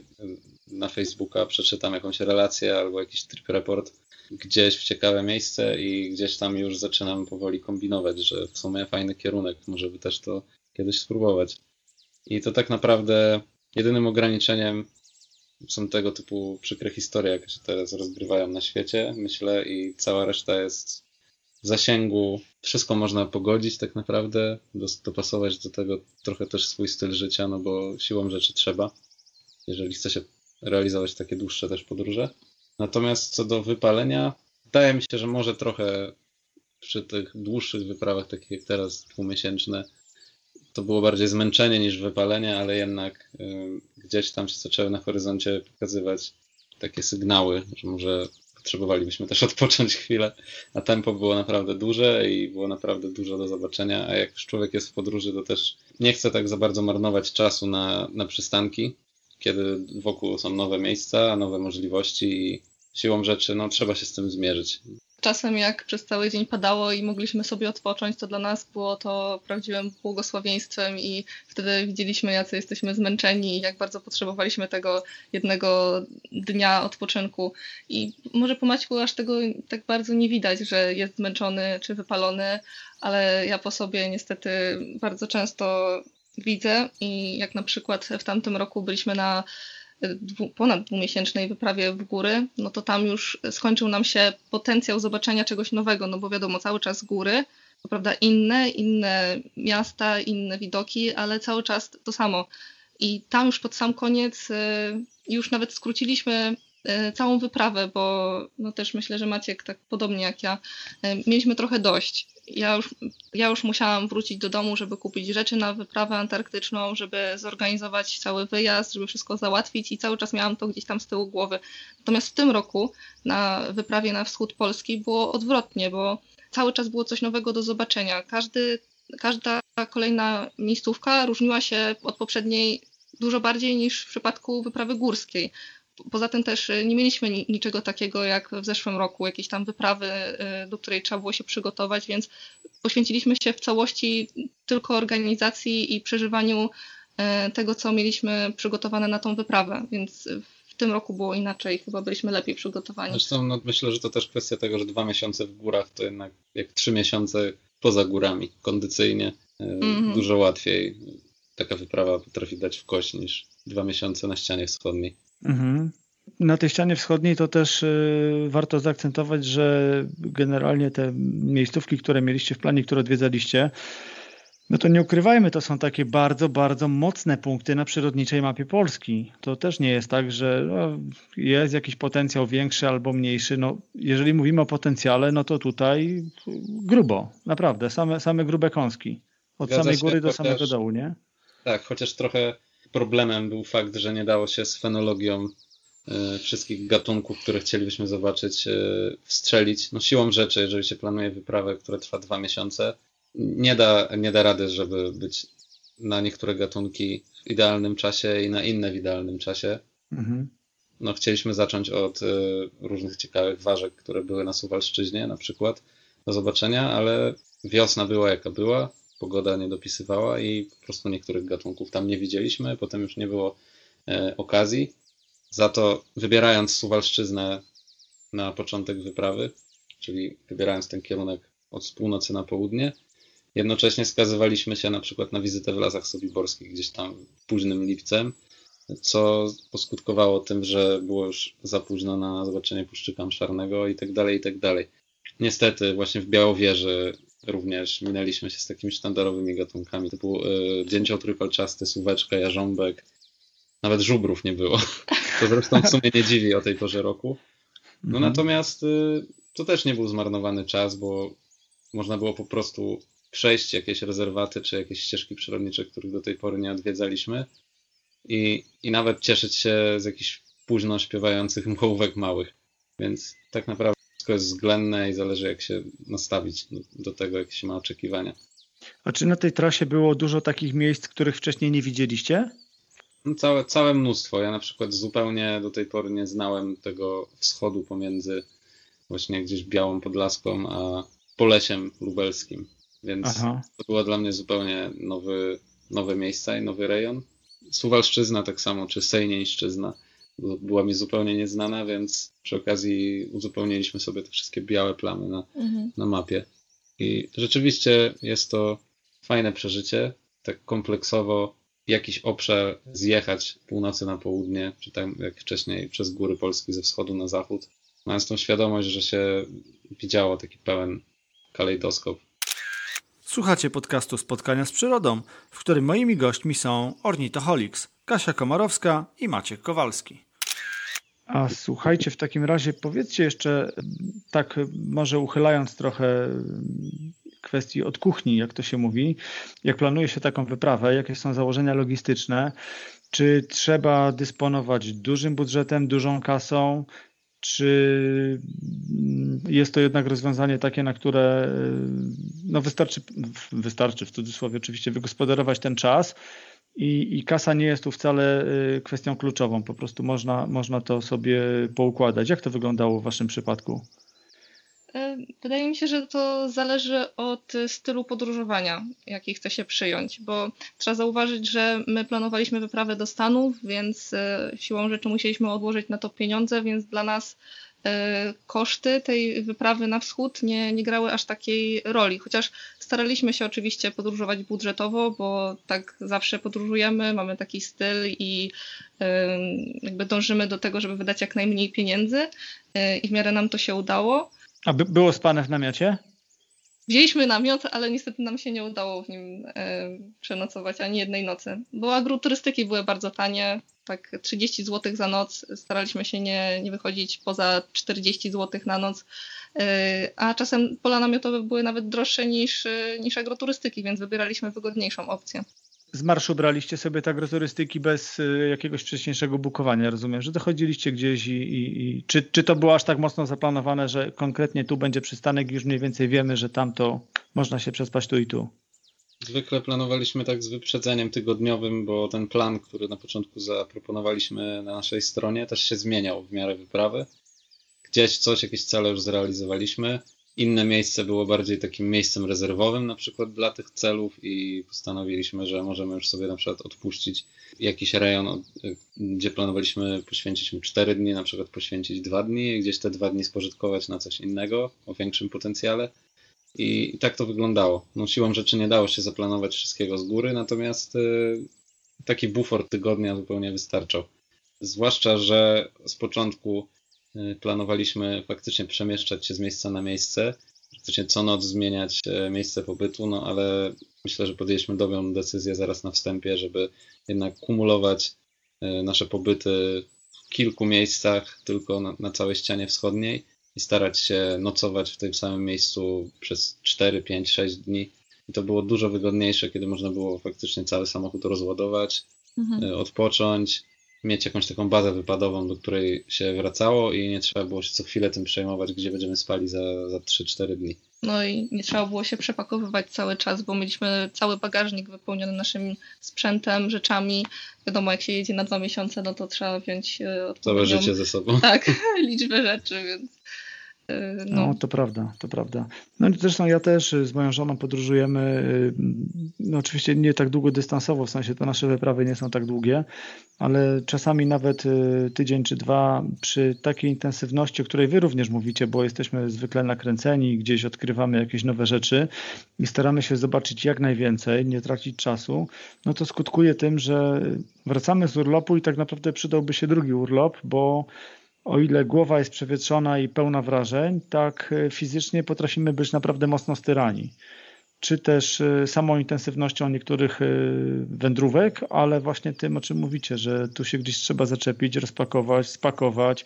C: na Facebooka, przeczytam jakąś relację albo jakiś trip report gdzieś w ciekawe miejsce i gdzieś tam już zaczynam powoli kombinować, że w sumie fajny kierunek, może by też to kiedyś spróbować. I to tak naprawdę jedynym ograniczeniem są tego typu przykre historie, jakie się teraz rozgrywają na świecie, myślę, i cała reszta jest w zasięgu. Wszystko można pogodzić tak naprawdę, dopasować do tego trochę też swój styl życia, no bo siłą rzeczy trzeba, jeżeli chce się realizować takie dłuższe też podróże. Natomiast co do wypalenia, wydaje mi się, że może trochę przy tych dłuższych wyprawach, takich jak teraz, dwumiesięczne, to było bardziej zmęczenie niż wypalenie, ale jednak y, gdzieś tam się zaczęły na horyzoncie pokazywać takie sygnały, że może potrzebowalibyśmy też odpocząć chwilę, a tempo było naprawdę duże i było naprawdę dużo do zobaczenia, a jak już człowiek jest w podróży, to też nie chce tak za bardzo marnować czasu na, na przystanki, kiedy wokół są nowe miejsca, nowe możliwości i siłą rzeczy no, trzeba się z tym zmierzyć.
B: Czasem jak przez cały dzień padało i mogliśmy sobie odpocząć, to dla nas było to prawdziwym błogosławieństwem i wtedy widzieliśmy, jacy jesteśmy zmęczeni i jak bardzo potrzebowaliśmy tego jednego dnia odpoczynku. I może po Maćku aż tego tak bardzo nie widać, że jest zmęczony czy wypalony, ale ja po sobie niestety bardzo często widzę i jak na przykład w tamtym roku byliśmy na dwu, ponad dwumiesięcznej wyprawie w góry, no to tam już skończył nam się potencjał zobaczenia czegoś nowego, no bo wiadomo, cały czas góry, to prawda inne, inne miasta, inne widoki, ale cały czas to samo. I tam już pod sam koniec y, już nawet skróciliśmy y, całą wyprawę, bo no też myślę, że Maciek tak podobnie jak ja, y, mieliśmy trochę dość ja już, ja już musiałam wrócić do domu, żeby kupić rzeczy na wyprawę antarktyczną, żeby zorganizować cały wyjazd, żeby wszystko załatwić i cały czas miałam to gdzieś tam z tyłu głowy. Natomiast w tym roku na wyprawie na wschód Polski było odwrotnie, bo cały czas było coś nowego do zobaczenia. Każdy, każda kolejna miejscówka różniła się od poprzedniej dużo bardziej niż w przypadku wyprawy górskiej. Poza tym też y, nie mieliśmy niczego takiego jak w zeszłym roku, jakiejś tam wyprawy, y, do której trzeba było się przygotować, więc poświęciliśmy się w całości tylko organizacji i przeżywaniu y, tego, co mieliśmy przygotowane na tą wyprawę, więc w tym roku było inaczej, chyba byliśmy lepiej przygotowani.
C: Zresztą no, myślę, że to też kwestia tego, że dwa miesiące w górach to jednak jak trzy miesiące poza górami, kondycyjnie, mm -hmm. dużo łatwiej. Taka wyprawa potrafi dać w kość niż dwa miesiące na ścianie wschodniej. Mhm.
A: Na tej ścianie wschodniej to też y, warto zaakcentować, że generalnie te miejscówki, które mieliście w planie, które odwiedzaliście, no to nie ukrywajmy, to są takie bardzo, bardzo mocne punkty na przyrodniczej mapie Polski. To też nie jest tak, że no, jest jakiś potencjał większy albo mniejszy. No, jeżeli mówimy o potencjale, no to tutaj grubo, naprawdę, same, same grube kąski. Od Zgadza samej góry do chociaż, samego dołu, nie?
C: Tak, chociaż trochę problemem był fakt, że nie dało się z fenologią y, wszystkich gatunków, które chcielibyśmy zobaczyć, y, wstrzelić. No siłą rzeczy, jeżeli się planuje wyprawę, która trwa dwa miesiące, nie da, nie da rady, żeby być na niektóre gatunki w idealnym czasie i na inne w idealnym czasie. Mhm. No, chcieliśmy zacząć od y, różnych ciekawych ważek, które były na Suwalszczyźnie na przykład do zobaczenia, ale wiosna była jaka była, pogoda nie dopisywała i po prostu niektórych gatunków tam nie widzieliśmy, potem już nie było e, okazji. Za to wybierając Suwalszczyznę na początek wyprawy, czyli wybierając ten kierunek od północy na południe, Jednocześnie skazywaliśmy się na przykład na wizytę w Lasach Sobiborskich gdzieś tam późnym lipcem, co poskutkowało tym, że było już za późno na zobaczenie puszczyka szarnego i tak dalej, i tak dalej. Niestety właśnie w Białowieży również minęliśmy się z takimi sztandarowymi gatunkami typu y, dzięcioł trójpalczasty, suweczka, jarząbek, nawet żubrów nie było. To zresztą w sumie nie dziwi o tej porze roku. No mhm. natomiast y, to też nie był zmarnowany czas, bo można było po prostu przejść jakieś rezerwaty czy jakieś ścieżki przyrodnicze, których do tej pory nie odwiedzaliśmy i, i nawet cieszyć się z jakichś późno śpiewających mchówek małych. Więc tak naprawdę wszystko jest względne i zależy jak się nastawić do, do tego, jakie się ma oczekiwania.
A: A czy na tej trasie było dużo takich miejsc, których wcześniej nie widzieliście?
C: No całe, całe mnóstwo. Ja na przykład zupełnie do tej pory nie znałem tego wschodu pomiędzy właśnie gdzieś Białą Podlaską a Polesiem Lubelskim. Więc Aha. to było dla mnie zupełnie nowy, nowe miejsce i nowy rejon. Suwalszczyzna tak samo, czy Sejnieńszczyzna była mi zupełnie nieznana, więc przy okazji uzupełniliśmy sobie te wszystkie białe plamy na, mhm. na mapie. I rzeczywiście jest to fajne przeżycie, tak kompleksowo jakiś obszar zjechać północy na południe, czy tak jak wcześniej przez góry Polski ze wschodu na zachód, mając tą świadomość, że się widziało taki pełen kalejdoskop
A: Słuchacie podcastu Spotkania z Przyrodą, w którym moimi gośćmi są Ornitoholics, Kasia Komarowska i Maciek Kowalski. A słuchajcie, w takim razie powiedzcie jeszcze, tak może uchylając trochę kwestii od kuchni, jak to się mówi, jak planuje się taką wyprawę, jakie są założenia logistyczne, czy trzeba dysponować dużym budżetem, dużą kasą, czy jest to jednak rozwiązanie takie, na które no wystarczy, wystarczy w cudzysłowie oczywiście wygospodarować ten czas i, i kasa nie jest tu wcale y, kwestią kluczową, po prostu można, można to sobie poukładać. Jak to wyglądało w Waszym przypadku?
B: E, wydaje mi się, że to zależy od stylu podróżowania, jaki chce się przyjąć, bo trzeba zauważyć, że my planowaliśmy wyprawę do Stanów, więc e, siłą rzeczy musieliśmy odłożyć na to pieniądze, więc dla nas koszty tej wyprawy na wschód nie, nie grały aż takiej roli. Chociaż staraliśmy się oczywiście podróżować budżetowo, bo tak zawsze podróżujemy, mamy taki styl i jakby dążymy do tego, żeby wydać jak najmniej pieniędzy i w miarę nam to się udało.
A: A by, było spane w namiocie?
B: Wzięliśmy namiot, ale niestety nam się nie udało w nim e, przenocować ani jednej nocy. Bo agroturystyki były bardzo tanie, tak 30 zł za noc. Staraliśmy się nie, nie wychodzić poza 40 zł na noc. E, a czasem pola namiotowe były nawet droższe niż, niż agroturystyki, więc wybieraliśmy wygodniejszą opcję
A: z marszu braliście sobie tak turystyki bez y, jakiegoś wcześniejszego bukowania, rozumiem, że dochodziliście gdzieś i, i, i, czy, czy to było aż tak mocno zaplanowane, że konkretnie tu będzie przystanek już mniej więcej wiemy, że tam to można się przespać tu i tu?
C: Zwykle planowaliśmy tak z wyprzedzeniem tygodniowym, bo ten plan, który na początku zaproponowaliśmy na naszej stronie, też się zmieniał w miarę wyprawy. Gdzieś coś, jakieś cele już zrealizowaliśmy, inne miejsce było bardziej takim miejscem rezerwowym na przykład dla tych celów i postanowiliśmy, że możemy już sobie na przykład odpuścić jakiś rejon, gdzie planowaliśmy poświęcić mu 4 dni, na przykład poświęcić 2 dni gdzieś te 2 dni spożytkować na coś innego o większym potencjale. I, I, tak to wyglądało. No, siłą rzeczy nie dało się zaplanować wszystkiego z góry, natomiast y, taki bufor tygodnia zupełnie wystarczał. Zwłaszcza, że z początku y, planowaliśmy faktycznie przemieszczać się z miejsca na miejsce, faktycznie co noc zmieniać y, miejsce pobytu, no ale myślę, że podjęliśmy dobrą decyzję zaraz na wstępie, żeby jednak kumulować y, nasze pobyty w kilku miejscach, tylko na, na całej ścianie wschodniej i starać się nocować w tym samym miejscu przez 4, 5, 6 dni. I to było dużo wygodniejsze, kiedy można było faktycznie cały samochód rozładować, mhm. Y, odpocząć, mieć jakąś taką bazę wypadową, do której się wracało i nie trzeba było się co chwilę tym przejmować, gdzie będziemy spali za, za 3-4 dni.
B: No i nie trzeba było się przepakowywać cały czas, bo mieliśmy cały bagażnik wypełniony naszym sprzętem, rzeczami. Wiadomo, jak się jedzie na dwa miesiące, no to trzeba wziąć
C: e, odpowiednią... Całe życie ze sobą.
B: Tak, liczbę rzeczy, więc
A: no. no. to prawda, to prawda. No zresztą ja też z moją żoną podróżujemy, y, no oczywiście nie tak długo dystansowo, w sensie to nasze wyprawy nie są tak długie, ale czasami nawet y, tydzień czy dwa przy takiej intensywności, o której wy również mówicie, bo jesteśmy zwykle nakręceni, gdzieś odkrywamy jakieś nowe rzeczy i staramy się zobaczyć jak najwięcej, nie tracić czasu, no to skutkuje tym, że wracamy z urlopu i tak naprawdę przydałby się drugi urlop, bo o ile głowa jest przewietrzona i pełna wrażeń, tak e, fizycznie potrafimy być naprawdę mocno styrani. Czy też e, samą intensywnością niektórych e, wędrówek, ale właśnie tym, o czym mówicie, że tu się gdzieś trzeba zaczepić, rozpakować, spakować,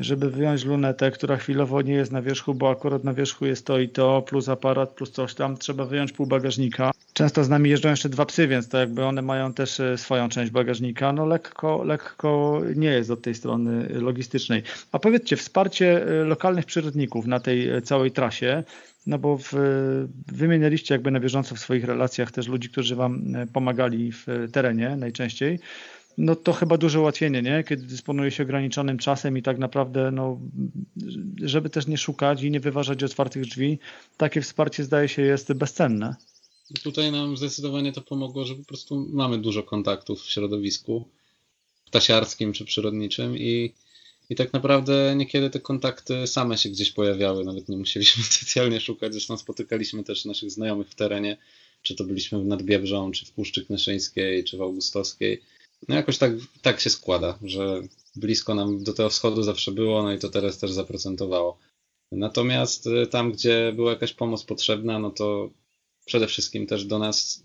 A: żeby wyjąć lunetę, która chwilowo nie jest na wierzchu, bo akurat na wierzchu jest to i to, plus aparat, plus coś tam, trzeba wyjąć pół bagażnika. Często z nami jeżdżą jeszcze dwa psy, więc to jakby one mają też e, swoją część bagażnika. No lekko, lekko nie jest od tej strony logistycznej. A powiedzcie, wsparcie e, lokalnych przyrodników na tej e, całej trasie, no bo w, wymienialiście jakby na bieżąco w swoich relacjach też ludzi, którzy wam pomagali w terenie najczęściej no to chyba duże ułatwienie, nie? Kiedy dysponuje się ograniczonym czasem i tak naprawdę, no, żeby też nie szukać i nie wyważać otwartych drzwi, takie wsparcie zdaje się jest bezcenne.
C: Tutaj nam zdecydowanie to pomogło, że po prostu mamy dużo kontaktów w środowisku ptasiarskim czy przyrodniczym i, i tak naprawdę niekiedy te kontakty same się gdzieś pojawiały, nawet nie musieliśmy specjalnie szukać, zresztą spotykaliśmy też naszych znajomych w terenie, czy to byliśmy w Nadbiebrzą, czy w Puszczy Knyszyńskiej, czy w Augustowskiej no jakoś tak, tak się składa, że blisko nam do tego wschodu zawsze było, no i to teraz też zaprocentowało. Natomiast y, tam, gdzie była jakaś pomoc potrzebna, no to przede wszystkim też do nas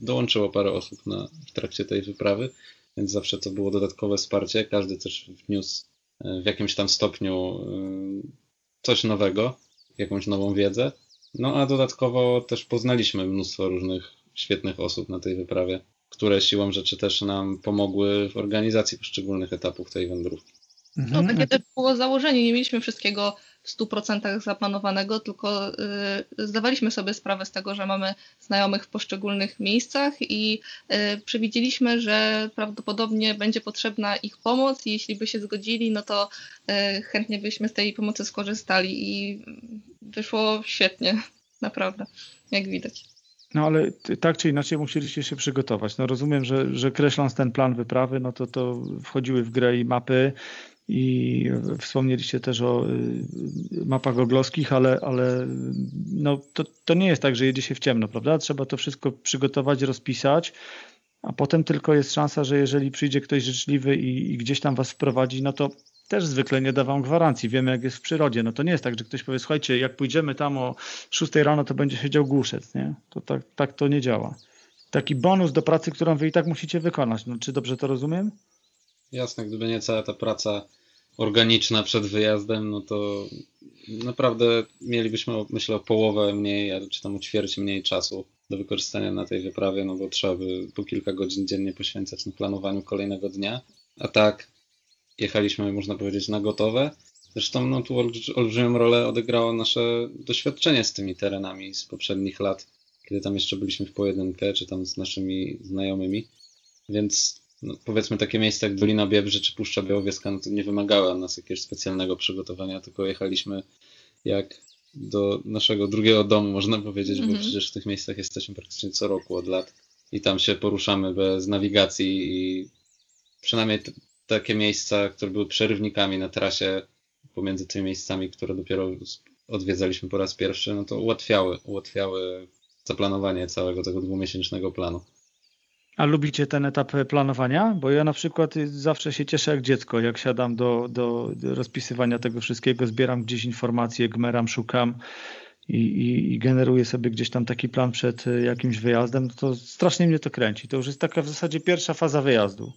C: dołączyło parę osób na, w trakcie tej wyprawy, więc zawsze to było dodatkowe wsparcie. Każdy też wniósł y, w jakimś tam stopniu y, coś nowego, jakąś nową wiedzę. No a dodatkowo też poznaliśmy mnóstwo różnych świetnych osób na tej wyprawie które siłą rzeczy też nam pomogły w organizacji poszczególnych etapów tej wędrówki.
B: No takie też było założenie, nie mieliśmy wszystkiego w 100% zaplanowanego, tylko y, zdawaliśmy sobie sprawę z tego, że mamy znajomych w poszczególnych miejscach i y, przewidzieliśmy, że prawdopodobnie będzie potrzebna ich pomoc. I jeśli by się zgodzili, no to y, chętnie byśmy z tej pomocy skorzystali. I wyszło świetnie, naprawdę, jak widać.
A: No ale tak czy inaczej musieliście się przygotować. No rozumiem, że, że kreśląc ten plan wyprawy, no to, to wchodziły w grę i mapy i wspomnieliście też o y, mapach goglowskich, ale, ale no to, to nie jest tak, że jedzie się w ciemno, prawda? Trzeba to wszystko przygotować, rozpisać, a potem tylko jest szansa, że jeżeli przyjdzie ktoś życzliwy i, i gdzieś tam was wprowadzi, no to też zwykle nie dawam gwarancji. Wiemy, jak jest w przyrodzie. No to nie jest tak, że ktoś powie, słuchajcie, jak pójdziemy tam o 6 rano, to będzie siedział głuszec, nie? To tak, tak to nie działa. Taki bonus do pracy, którą wy i tak musicie wykonać. No, czy dobrze to rozumiem?
C: Jasne, gdyby nie cała ta praca organiczna przed wyjazdem, no to naprawdę mielibyśmy, myślę, o połowę mniej, czy tam o ćwierć mniej czasu do wykorzystania na tej wyprawie, no bo trzeba by po kilka godzin dziennie poświęcać na planowaniu kolejnego dnia. A tak, jechaliśmy, można powiedzieć, na gotowe. Zresztą no, tu olbrzymią rolę odegrało nasze doświadczenie z tymi terenami z poprzednich lat, kiedy tam jeszcze byliśmy w pojedynkę, czy tam z naszymi znajomymi. Więc no, powiedzmy takie miejsca jak Dolina Biebrzy czy Puszcza Białowieska, no to nie wymagały od nas jakiegoś specjalnego przygotowania, tylko jechaliśmy jak do naszego drugiego domu, można powiedzieć, mm -hmm. bo mhm. przecież w tych miejscach jesteśmy praktycznie co roku od lat i tam się poruszamy bez nawigacji i przynajmniej takie miejsca, które były przerywnikami na trasie pomiędzy tymi miejscami, które dopiero odwiedzaliśmy po raz pierwszy, no to ułatwiały, ułatwiały zaplanowanie całego tego dwumiesięcznego planu.
A: A lubicie ten etap planowania? Bo ja na przykład zawsze się cieszę jak dziecko, jak siadam do, do, rozpisywania tego wszystkiego, zbieram gdzieś informacje, gmeram, szukam i, i, i generuję sobie gdzieś tam taki plan przed jakimś wyjazdem, to strasznie mnie to kręci. To już jest taka w zasadzie pierwsza faza wyjazdu.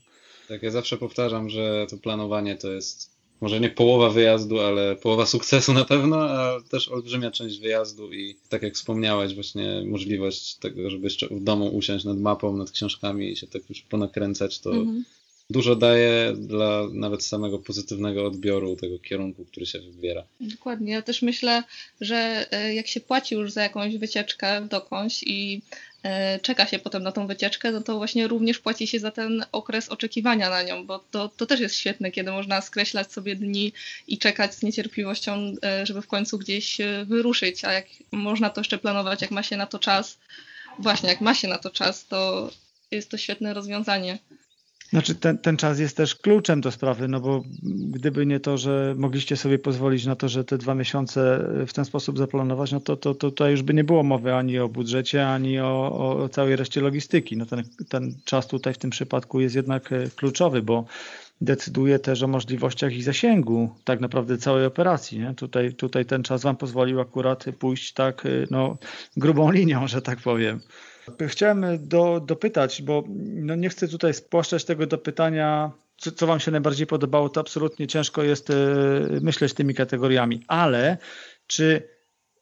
C: Tak, ja zawsze powtarzam, że to planowanie to jest może nie połowa wyjazdu, ale połowa sukcesu na pewno, a też olbrzymia część wyjazdu i tak jak wspomniałeś, właśnie możliwość tego, żeby jeszcze w domu usiąść nad mapą, nad książkami i się tak już ponakręcać, to mhm. Dużo daje dla nawet samego pozytywnego odbioru tego kierunku, który się wybiera.
B: Dokładnie. Ja też myślę, że e, jak się płaci już za jakąś wycieczkę dokądś i E, czeka się potem na tą wycieczkę, no to właśnie również płaci się za ten okres oczekiwania na nią, bo to, to też jest świetne, kiedy można skreślać sobie dni i czekać z niecierpliwością, e, żeby w końcu gdzieś wyruszyć, a jak można to jeszcze planować, jak ma się na to czas, właśnie jak ma się na to czas, to jest to świetne rozwiązanie.
A: Znaczy ten, ten czas jest też kluczem do sprawy, no bo gdyby nie to, że mogliście sobie pozwolić na to, że te dwa miesiące w ten sposób zaplanować, no to, to, to tutaj już by nie było mowy ani o budżecie, ani o, o całej reszcie logistyki. No ten, ten czas tutaj w tym przypadku jest jednak e, kluczowy, bo decyduje też o możliwościach i zasięgu tak naprawdę całej operacji. Nie? Tutaj, tutaj ten czas Wam pozwolił akurat pójść tak e, no, grubą linią, że tak powiem. Chciałem do, dopytać, bo no nie chcę tutaj spłaszczać tego do pytania, co, co Wam się najbardziej podobało, to absolutnie ciężko jest e, myśleć tymi kategoriami, ale czy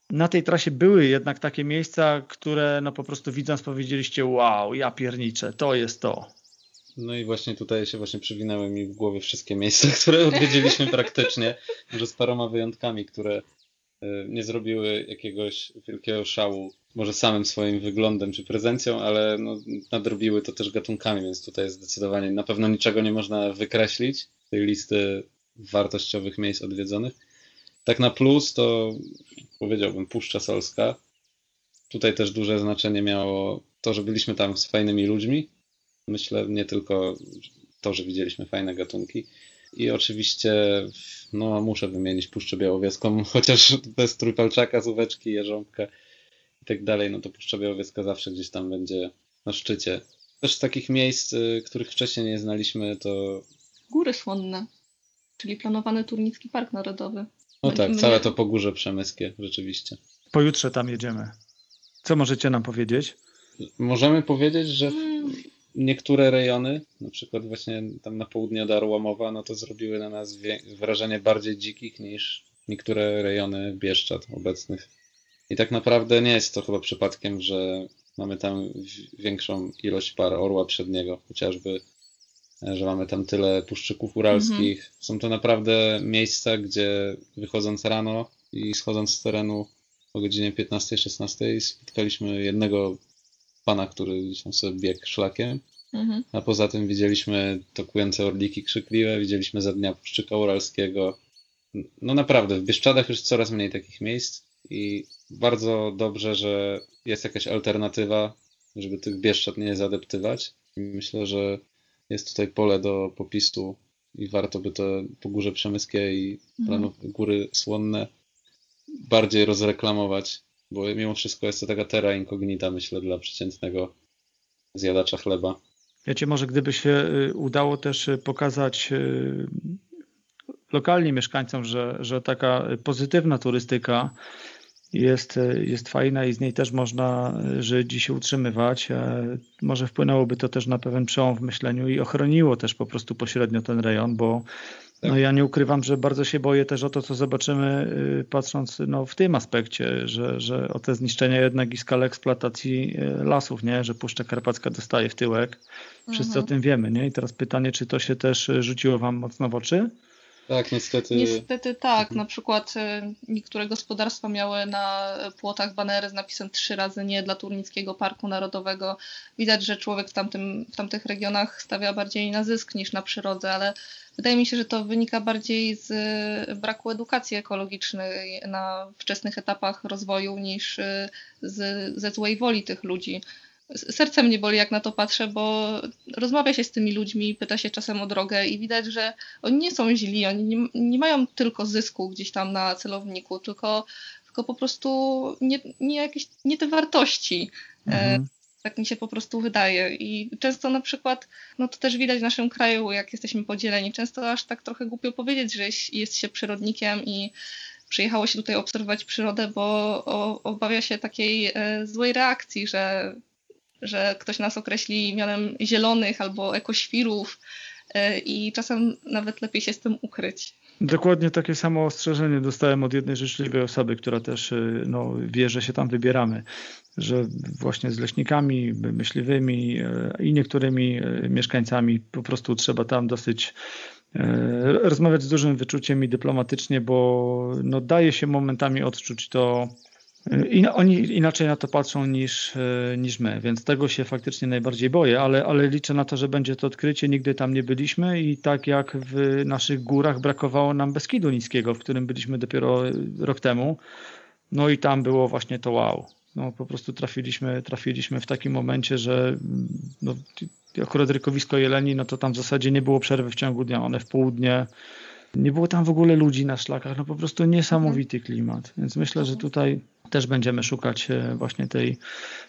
A: na tej trasie były jednak takie miejsca, które no po prostu widząc powiedzieliście wow, ja pierniczę, to jest to.
C: No i właśnie tutaj się właśnie przywinęły mi w głowie wszystkie miejsca, które odwiedziliśmy praktycznie, może z paroma wyjątkami, które e, nie zrobiły jakiegoś wielkiego szału może samym swoim wyglądem czy prezencją, ale no, nadrobiły to też gatunkami, więc tutaj zdecydowanie na pewno niczego nie można wykreślić tej listy wartościowych miejsc odwiedzonych. Tak na plus to powiedziałbym Puszcza Solska. Tutaj też duże znaczenie miało to, że byliśmy tam z fajnymi ludźmi. Myślę nie tylko to, że widzieliśmy fajne gatunki. I oczywiście no, muszę wymienić Puszczę Białowieską, chociaż bez Trójpalczaka, Zóweczki, Jeżąbka i tak dalej, no to Puszcza Białowieska zawsze gdzieś tam będzie na szczycie. Też z takich miejsc, y, których wcześniej nie znaliśmy, to...
B: Góry Słonne, czyli planowany Turnicki Park Narodowy.
C: No tak, całe to Pogórze Przemyskie, rzeczywiście.
A: Pojutrze tam jedziemy. Co możecie nam powiedzieć?
C: Możemy powiedzieć, że niektóre rejony, na przykład właśnie tam na południe od Arłamowa, no to zrobiły na nas wrażenie bardziej dzikich niż niektóre rejony Bieszczad obecnych. I tak naprawdę nie jest to chyba przypadkiem, że mamy tam większą ilość par orła przedniego, chociażby, e, że mamy tam tyle puszczyków uralskich. Mhm. Są to naprawdę miejsca, gdzie wychodząc rano i schodząc z terenu o godzinie 15-16 spotkaliśmy jednego pana, który gdzieś tam sobie biegł szlakiem. Mhm. A poza tym widzieliśmy tokujące orliki krzykliwe, widzieliśmy za dnia puszczyka uralskiego. No naprawdę, w Bieszczadach już coraz mniej takich miejsc i bardzo dobrze, że jest jakaś alternatywa, żeby tych Bieszczad nie zadeptywać. Myślę, że jest tutaj pole do popisu i warto by to Pogórze Przemyskie i mhm. Góry Słonne bardziej rozreklamować, bo mimo wszystko jest to taka terra incognita, myślę, dla przeciętnego zjadacza chleba.
A: Wiecie, może gdyby się y, udało też y, pokazać y, lokalnie mieszkańcom, że, że taka pozytywna turystyka jest, jest fajna i z niej też można żyć i się utrzymywać. Może wpłynęłoby to też na pewien przełom w myśleniu i ochroniło też po prostu pośrednio ten rejon, bo tak. no ja nie ukrywam, że bardzo się boję też o to, co zobaczymy y, patrząc no, w tym aspekcie, że, że o te zniszczenia jednak i skalę eksploatacji y, lasów, nie? że Puszcza Karpacka dostaje w tyłek. Wszyscy mhm. o tym wiemy. Nie? I teraz pytanie, czy to się też rzuciło Wam mocno w oczy?
C: Tak, niestety.
B: Niestety tak. Mhm. Na przykład y, niektóre gospodarstwa miały na płotach banery z napisem trzy razy nie dla Turnickiego Parku Narodowego. Widać, że człowiek w, tamtym, w tamtych regionach stawia bardziej na zysk niż na przyrodę, ale wydaje mi się, że to wynika bardziej z y, braku edukacji ekologicznej na wczesnych etapach rozwoju niż y, z, ze złej woli tych ludzi. Serce mnie boli, jak na to patrzę, bo rozmawia się z tymi ludźmi, pyta się czasem o drogę i widać, że oni nie są źli, oni nie, nie mają tylko zysku gdzieś tam na celowniku, tylko, tylko po prostu nie, nie, jakieś, nie te wartości. E, mhm. Tak mi się po prostu wydaje. I często na przykład, no to też widać w naszym kraju, jak jesteśmy podzieleni, często aż tak trochę głupio powiedzieć, że jest się przyrodnikiem i przyjechało się tutaj obserwować przyrodę, bo obawia się takiej e, złej reakcji, że że ktoś nas określi mianem zielonych albo ekoświrów e, i czasem nawet lepiej się z tym ukryć.
A: Dokładnie takie samo ostrzeżenie dostałem od jednej życzliwej osoby, która też e, no, wie, że się tam wybieramy, że właśnie z leśnikami, myśliwymi e, i niektórymi mieszkańcami po prostu trzeba tam dosyć rozmawiać z dużym wyczuciem i dyplomatycznie, bo no, daje się momentami odczuć to i oni inaczej na to patrzą niż, e, niż my, więc tego się faktycznie najbardziej boję, ale, ale liczę na to, że będzie to odkrycie. Nigdy tam nie byliśmy i tak jak w naszych górach brakowało nam Beskidu Niskiego, w którym byliśmy dopiero rok temu, no i tam było właśnie to wow. No, po prostu trafiliśmy, trafiliśmy w takim momencie, że no, akurat rykowisko Jeleni, no to tam w zasadzie nie było przerwy w ciągu dnia. One w południe nie było tam w ogóle ludzi na szlakach, no po prostu niesamowity klimat. Więc myślę, że tutaj też będziemy szukać e, właśnie tej,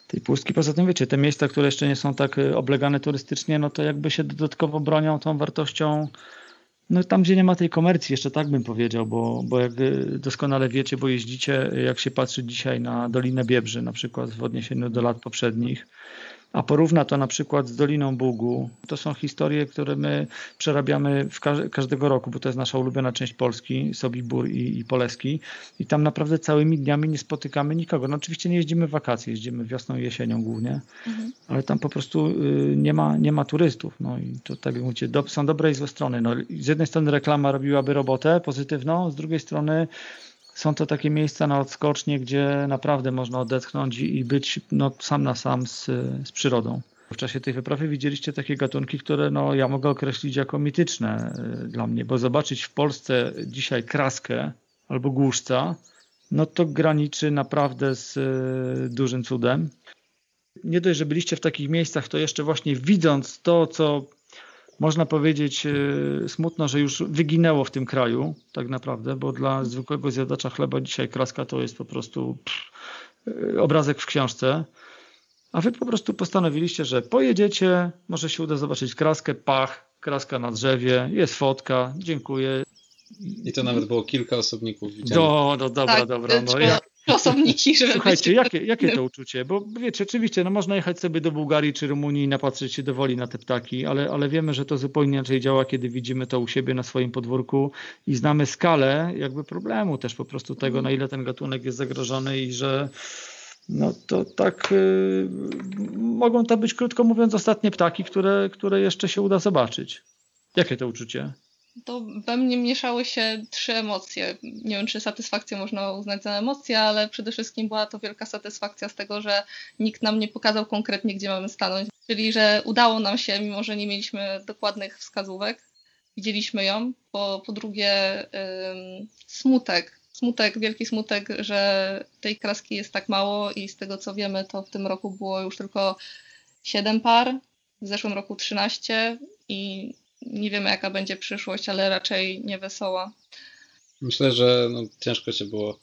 A: tej pustki. Poza tym wiecie, te miejsca, które jeszcze nie są tak e, oblegane turystycznie, no to jakby się dodatkowo bronią tą wartością no tam, gdzie nie ma tej komercji, jeszcze tak bym powiedział, bo, bo jak e, doskonale wiecie, bo jeździcie, jak się patrzy dzisiaj na Dolinę Biebrzy, na przykład w odniesieniu do lat poprzednich, a porówna to na przykład z Doliną Bugu, to są historie, które my przerabiamy w każdego roku, bo to jest nasza ulubiona część Polski, Sobibór i, i Poleski i tam naprawdę całymi dniami nie spotykamy nikogo. No oczywiście nie jeździmy w wakacje, jeździmy wiosną i jesienią głównie, mhm. ale tam po prostu y, nie ma, nie ma turystów. No i to tak jak mówicie, do, są dobre i złe strony. No, z jednej strony reklama robiłaby robotę pozytywną, z drugiej strony są to takie miejsca na odskocznie, gdzie naprawdę można odetchnąć i być no, sam na sam z, z przyrodą. W czasie tej wyprawy widzieliście takie gatunki, które no, ja mogę określić jako mityczne y, dla mnie, bo zobaczyć w Polsce dzisiaj kraskę albo głuszca, no to graniczy naprawdę z y, dużym cudem. Nie dość, że byliście w takich miejscach, to jeszcze właśnie widząc to, co można powiedzieć e, smutno, że już wyginęło w tym kraju, tak naprawdę, bo dla zwykłego zjadacza chleba dzisiaj kraska to jest po prostu pff, e, obrazek w książce. A wy po prostu postanowiliście, że pojedziecie, może się uda zobaczyć kraskę, pach, kraska na drzewie, jest fotka, dziękuję.
C: I to nawet było kilka osobników widzianych.
A: Do, do, dobra, tak, dobra. No, jak,
B: osobniki, żeby
A: Słuchajcie, jakie, jakie to uczucie? Bo wiecie, oczywiście, no można jechać sobie do Bułgarii czy Rumunii i napatrzeć się do woli na te ptaki, ale, ale wiemy, że to zupełnie inaczej działa, kiedy widzimy to u siebie na swoim podwórku i znamy skalę jakby problemu też po prostu tego, na ile ten gatunek jest zagrożony i że no to tak yy, mogą to być, krótko mówiąc, ostatnie ptaki, które, które jeszcze się uda zobaczyć. Jakie to uczucie?
B: To we mnie mieszały się trzy emocje. Nie wiem, czy satysfakcję można uznać za emocję, ale przede wszystkim była to wielka satysfakcja z tego, że nikt nam nie pokazał konkretnie, gdzie mamy stanąć. Czyli, że udało nam się, mimo że nie mieliśmy dokładnych wskazówek, widzieliśmy ją. Po, po drugie, ym, smutek. Smutek, wielki smutek, że tej kraski jest tak mało i z tego co wiemy, to w tym roku było już tylko 7 par, w zeszłym roku 13 i nie wiemy jaka będzie przyszłość, ale raczej nie wesoła.
C: Myślę, że no, ciężko się było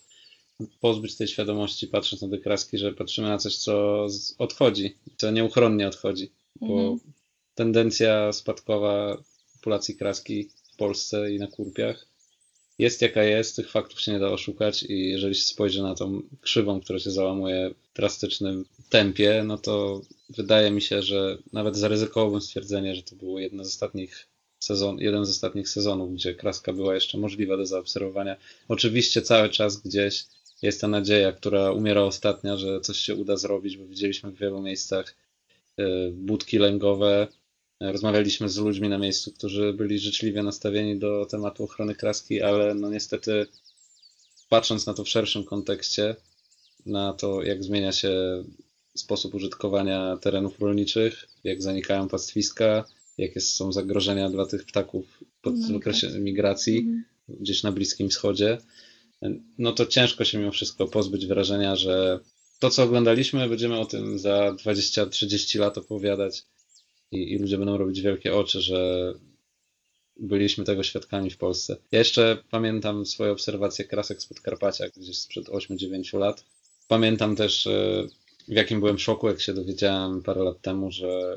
C: pozbyć tej świadomości, patrząc na te kraski, że patrzymy na coś, co odchodzi, co nieuchronnie odchodzi, bo mhm. tendencja spadkowa populacji kraski w Polsce i na kurpiach jest jaka jest, tych faktów się nie da oszukać i jeżeli się spojrzy na tą krzywą, która się załamuje w drastycznym tempie, no to wydaje mi się, że nawet zaryzykowałbym stwierdzenie, że to było jedno z ostatnich sezon, jeden z ostatnich sezonów, gdzie kraska była jeszcze możliwa do zaobserwowania. Oczywiście cały czas gdzieś jest ta nadzieja, która umiera ostatnia, że coś się uda zrobić, bo widzieliśmy w wielu miejscach e, budki lęgowe. Rozmawialiśmy z ludźmi na miejscu, którzy byli życzliwie nastawieni do tematu ochrony kraski, ale no niestety patrząc na to w szerszym kontekście, na to jak zmienia się sposób użytkowania terenów rolniczych, jak zanikają pastwiska, jakie są zagrożenia dla tych ptaków pod no, okresie tak. migracji mhm. gdzieś na Bliskim Wschodzie, no to ciężko się mimo wszystko pozbyć wrażenia, że to, co oglądaliśmy, będziemy o tym za 20-30 lat opowiadać i, i ludzie będą robić wielkie oczy, że byliśmy tego świadkami w Polsce. Ja jeszcze pamiętam swoje obserwacje krasek z Podkarpacia gdzieś sprzed 8-9 lat. Pamiętam też, e, w jakim byłem szoku, jak się dowiedziałem parę lat temu, że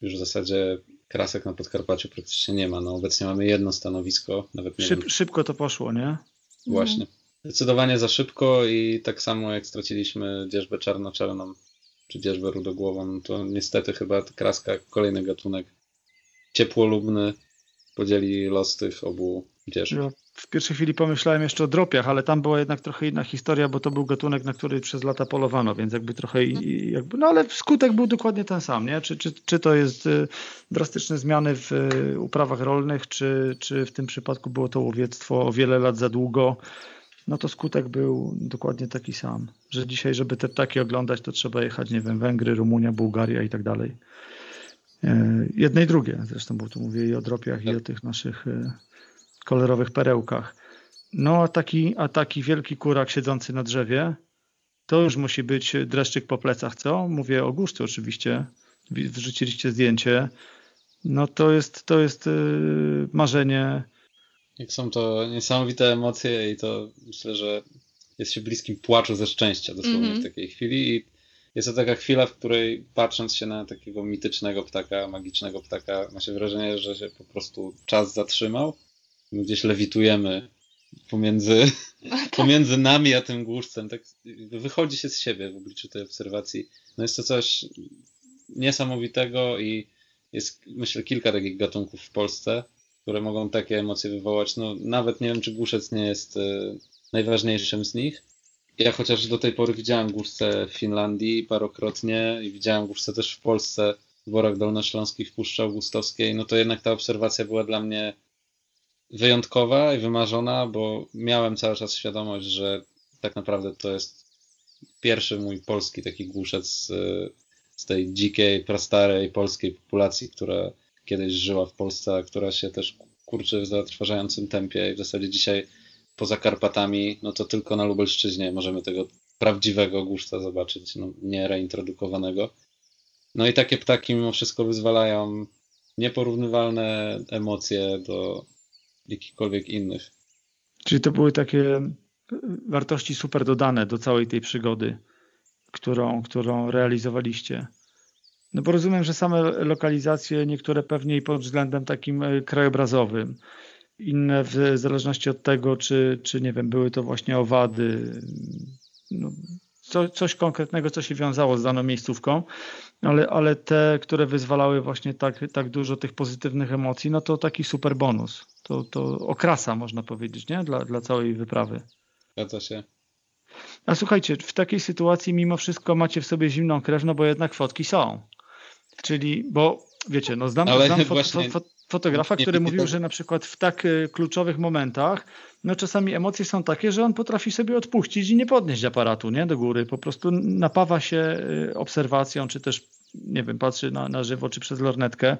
C: już w zasadzie krasek na Podkarpaciu praktycznie nie ma. No obecnie mamy jedno stanowisko, nawet nie
A: Szyb,
C: wiem.
A: Szybko to poszło, nie?
C: Właśnie. Zdecydowanie za szybko i tak samo jak straciliśmy dzierżbę czarno-czarną czy dzierżbę rudogłową, to niestety chyba kraska, kolejny gatunek ciepłolubny podzieli los tych obu dzierżb.
A: Ja w pierwszej chwili pomyślałem jeszcze o dropiach, ale tam była jednak trochę inna historia, bo to był gatunek, na który przez lata polowano, więc jakby trochę jakby, no ale skutek był dokładnie ten sam, nie? Czy, czy, czy to jest y, drastyczne zmiany w y, uprawach rolnych, czy, czy w tym przypadku było to łowiectwo o wiele lat za długo, no to skutek był dokładnie taki sam, że dzisiaj, żeby te ptaki oglądać, to trzeba jechać, nie wiem, Węgry, Rumunia, Bułgaria i tak dalej. E, Jedne i drugie zresztą, bo tu mówię i o dropiach, i o tych naszych kolorowych perełkach. No a taki, a taki wielki kurak siedzący na drzewie, to już musi być dreszczyk po plecach, co? Mówię o guszczu oczywiście, Wi- wrzuciliście zdjęcie. No to jest, to jest e, marzenie.
C: Jak są to niesamowite emocje i to myślę, że jest się bliskim płaczu ze szczęścia dosłownie
B: Mhm.
C: w takiej chwili i jest to taka chwila, w której patrząc się na takiego mitycznego ptaka, magicznego ptaka, ma się wrażenie, że się po prostu czas zatrzymał. Gdzieś lewitujemy pomiędzy, pomiędzy nami a tym głuszcem. Tak wychodzi się z siebie w obliczu tej obserwacji. No jest to coś niesamowitego i jest myślę kilka takich gatunków w Polsce, które mogą takie emocje wywołać. No, nawet nie wiem, czy głuszec nie jest e, najważniejszym z nich. Ja chociaż do tej pory widziałem głuszce w Finlandii parokrotnie i widziałem głuszce też w Polsce, w Borach Dolnośląskich, w Puszczy Augustowskiej, no to jednak ta obserwacja była dla mnie wyjątkowa i wymarzona, bo miałem cały czas świadomość, że tak naprawdę to jest pierwszy mój polski taki głuszec z, z tej dzikiej, prastarej polskiej populacji, która kiedyś żyła w Polsce, a która się też kurczy w zatrważającym tempie i w zasadzie dzisiaj poza Karpatami, no to tylko na Lubelszczyźnie możemy tego prawdziwego głuszca zobaczyć, no, nie reintrodukowanego. No i takie ptaki mimo wszystko wyzwalają nieporównywalne emocje do jakichkolwiek innych.
A: Czyli to były takie wartości super dodane do całej tej przygody, którą, którą realizowaliście. No bo rozumiem, że same lokalizacje, niektóre pewnie i pod względem takim e, krajobrazowym, inne w zależności od tego, czy, czy nie wiem, były to właśnie owady, no, co, coś konkretnego, co się wiązało z daną miejscówką, ale, ale te, które wyzwalały właśnie tak, tak dużo tych pozytywnych emocji, no to taki super bonus. To, to okrasa, można powiedzieć, nie? Dla, dla całej wyprawy.
C: Zgadza się.
A: A słuchajcie, w takiej sytuacji mimo wszystko macie w sobie zimną krew, no bo jednak fotki są. Czyli, bo wiecie, no znam,
C: Ale
A: znam fo,
C: właśnie
A: fo, fotografa, który mówił, że na przykład w tak y, kluczowych momentach, no czasami emocje są takie, że on potrafi sobie odpuścić i nie podnieść aparatu, nie, do góry. Po prostu napawa się y, obserwacją, czy też, nie wiem, patrzy na, na żywo, czy przez lornetkę.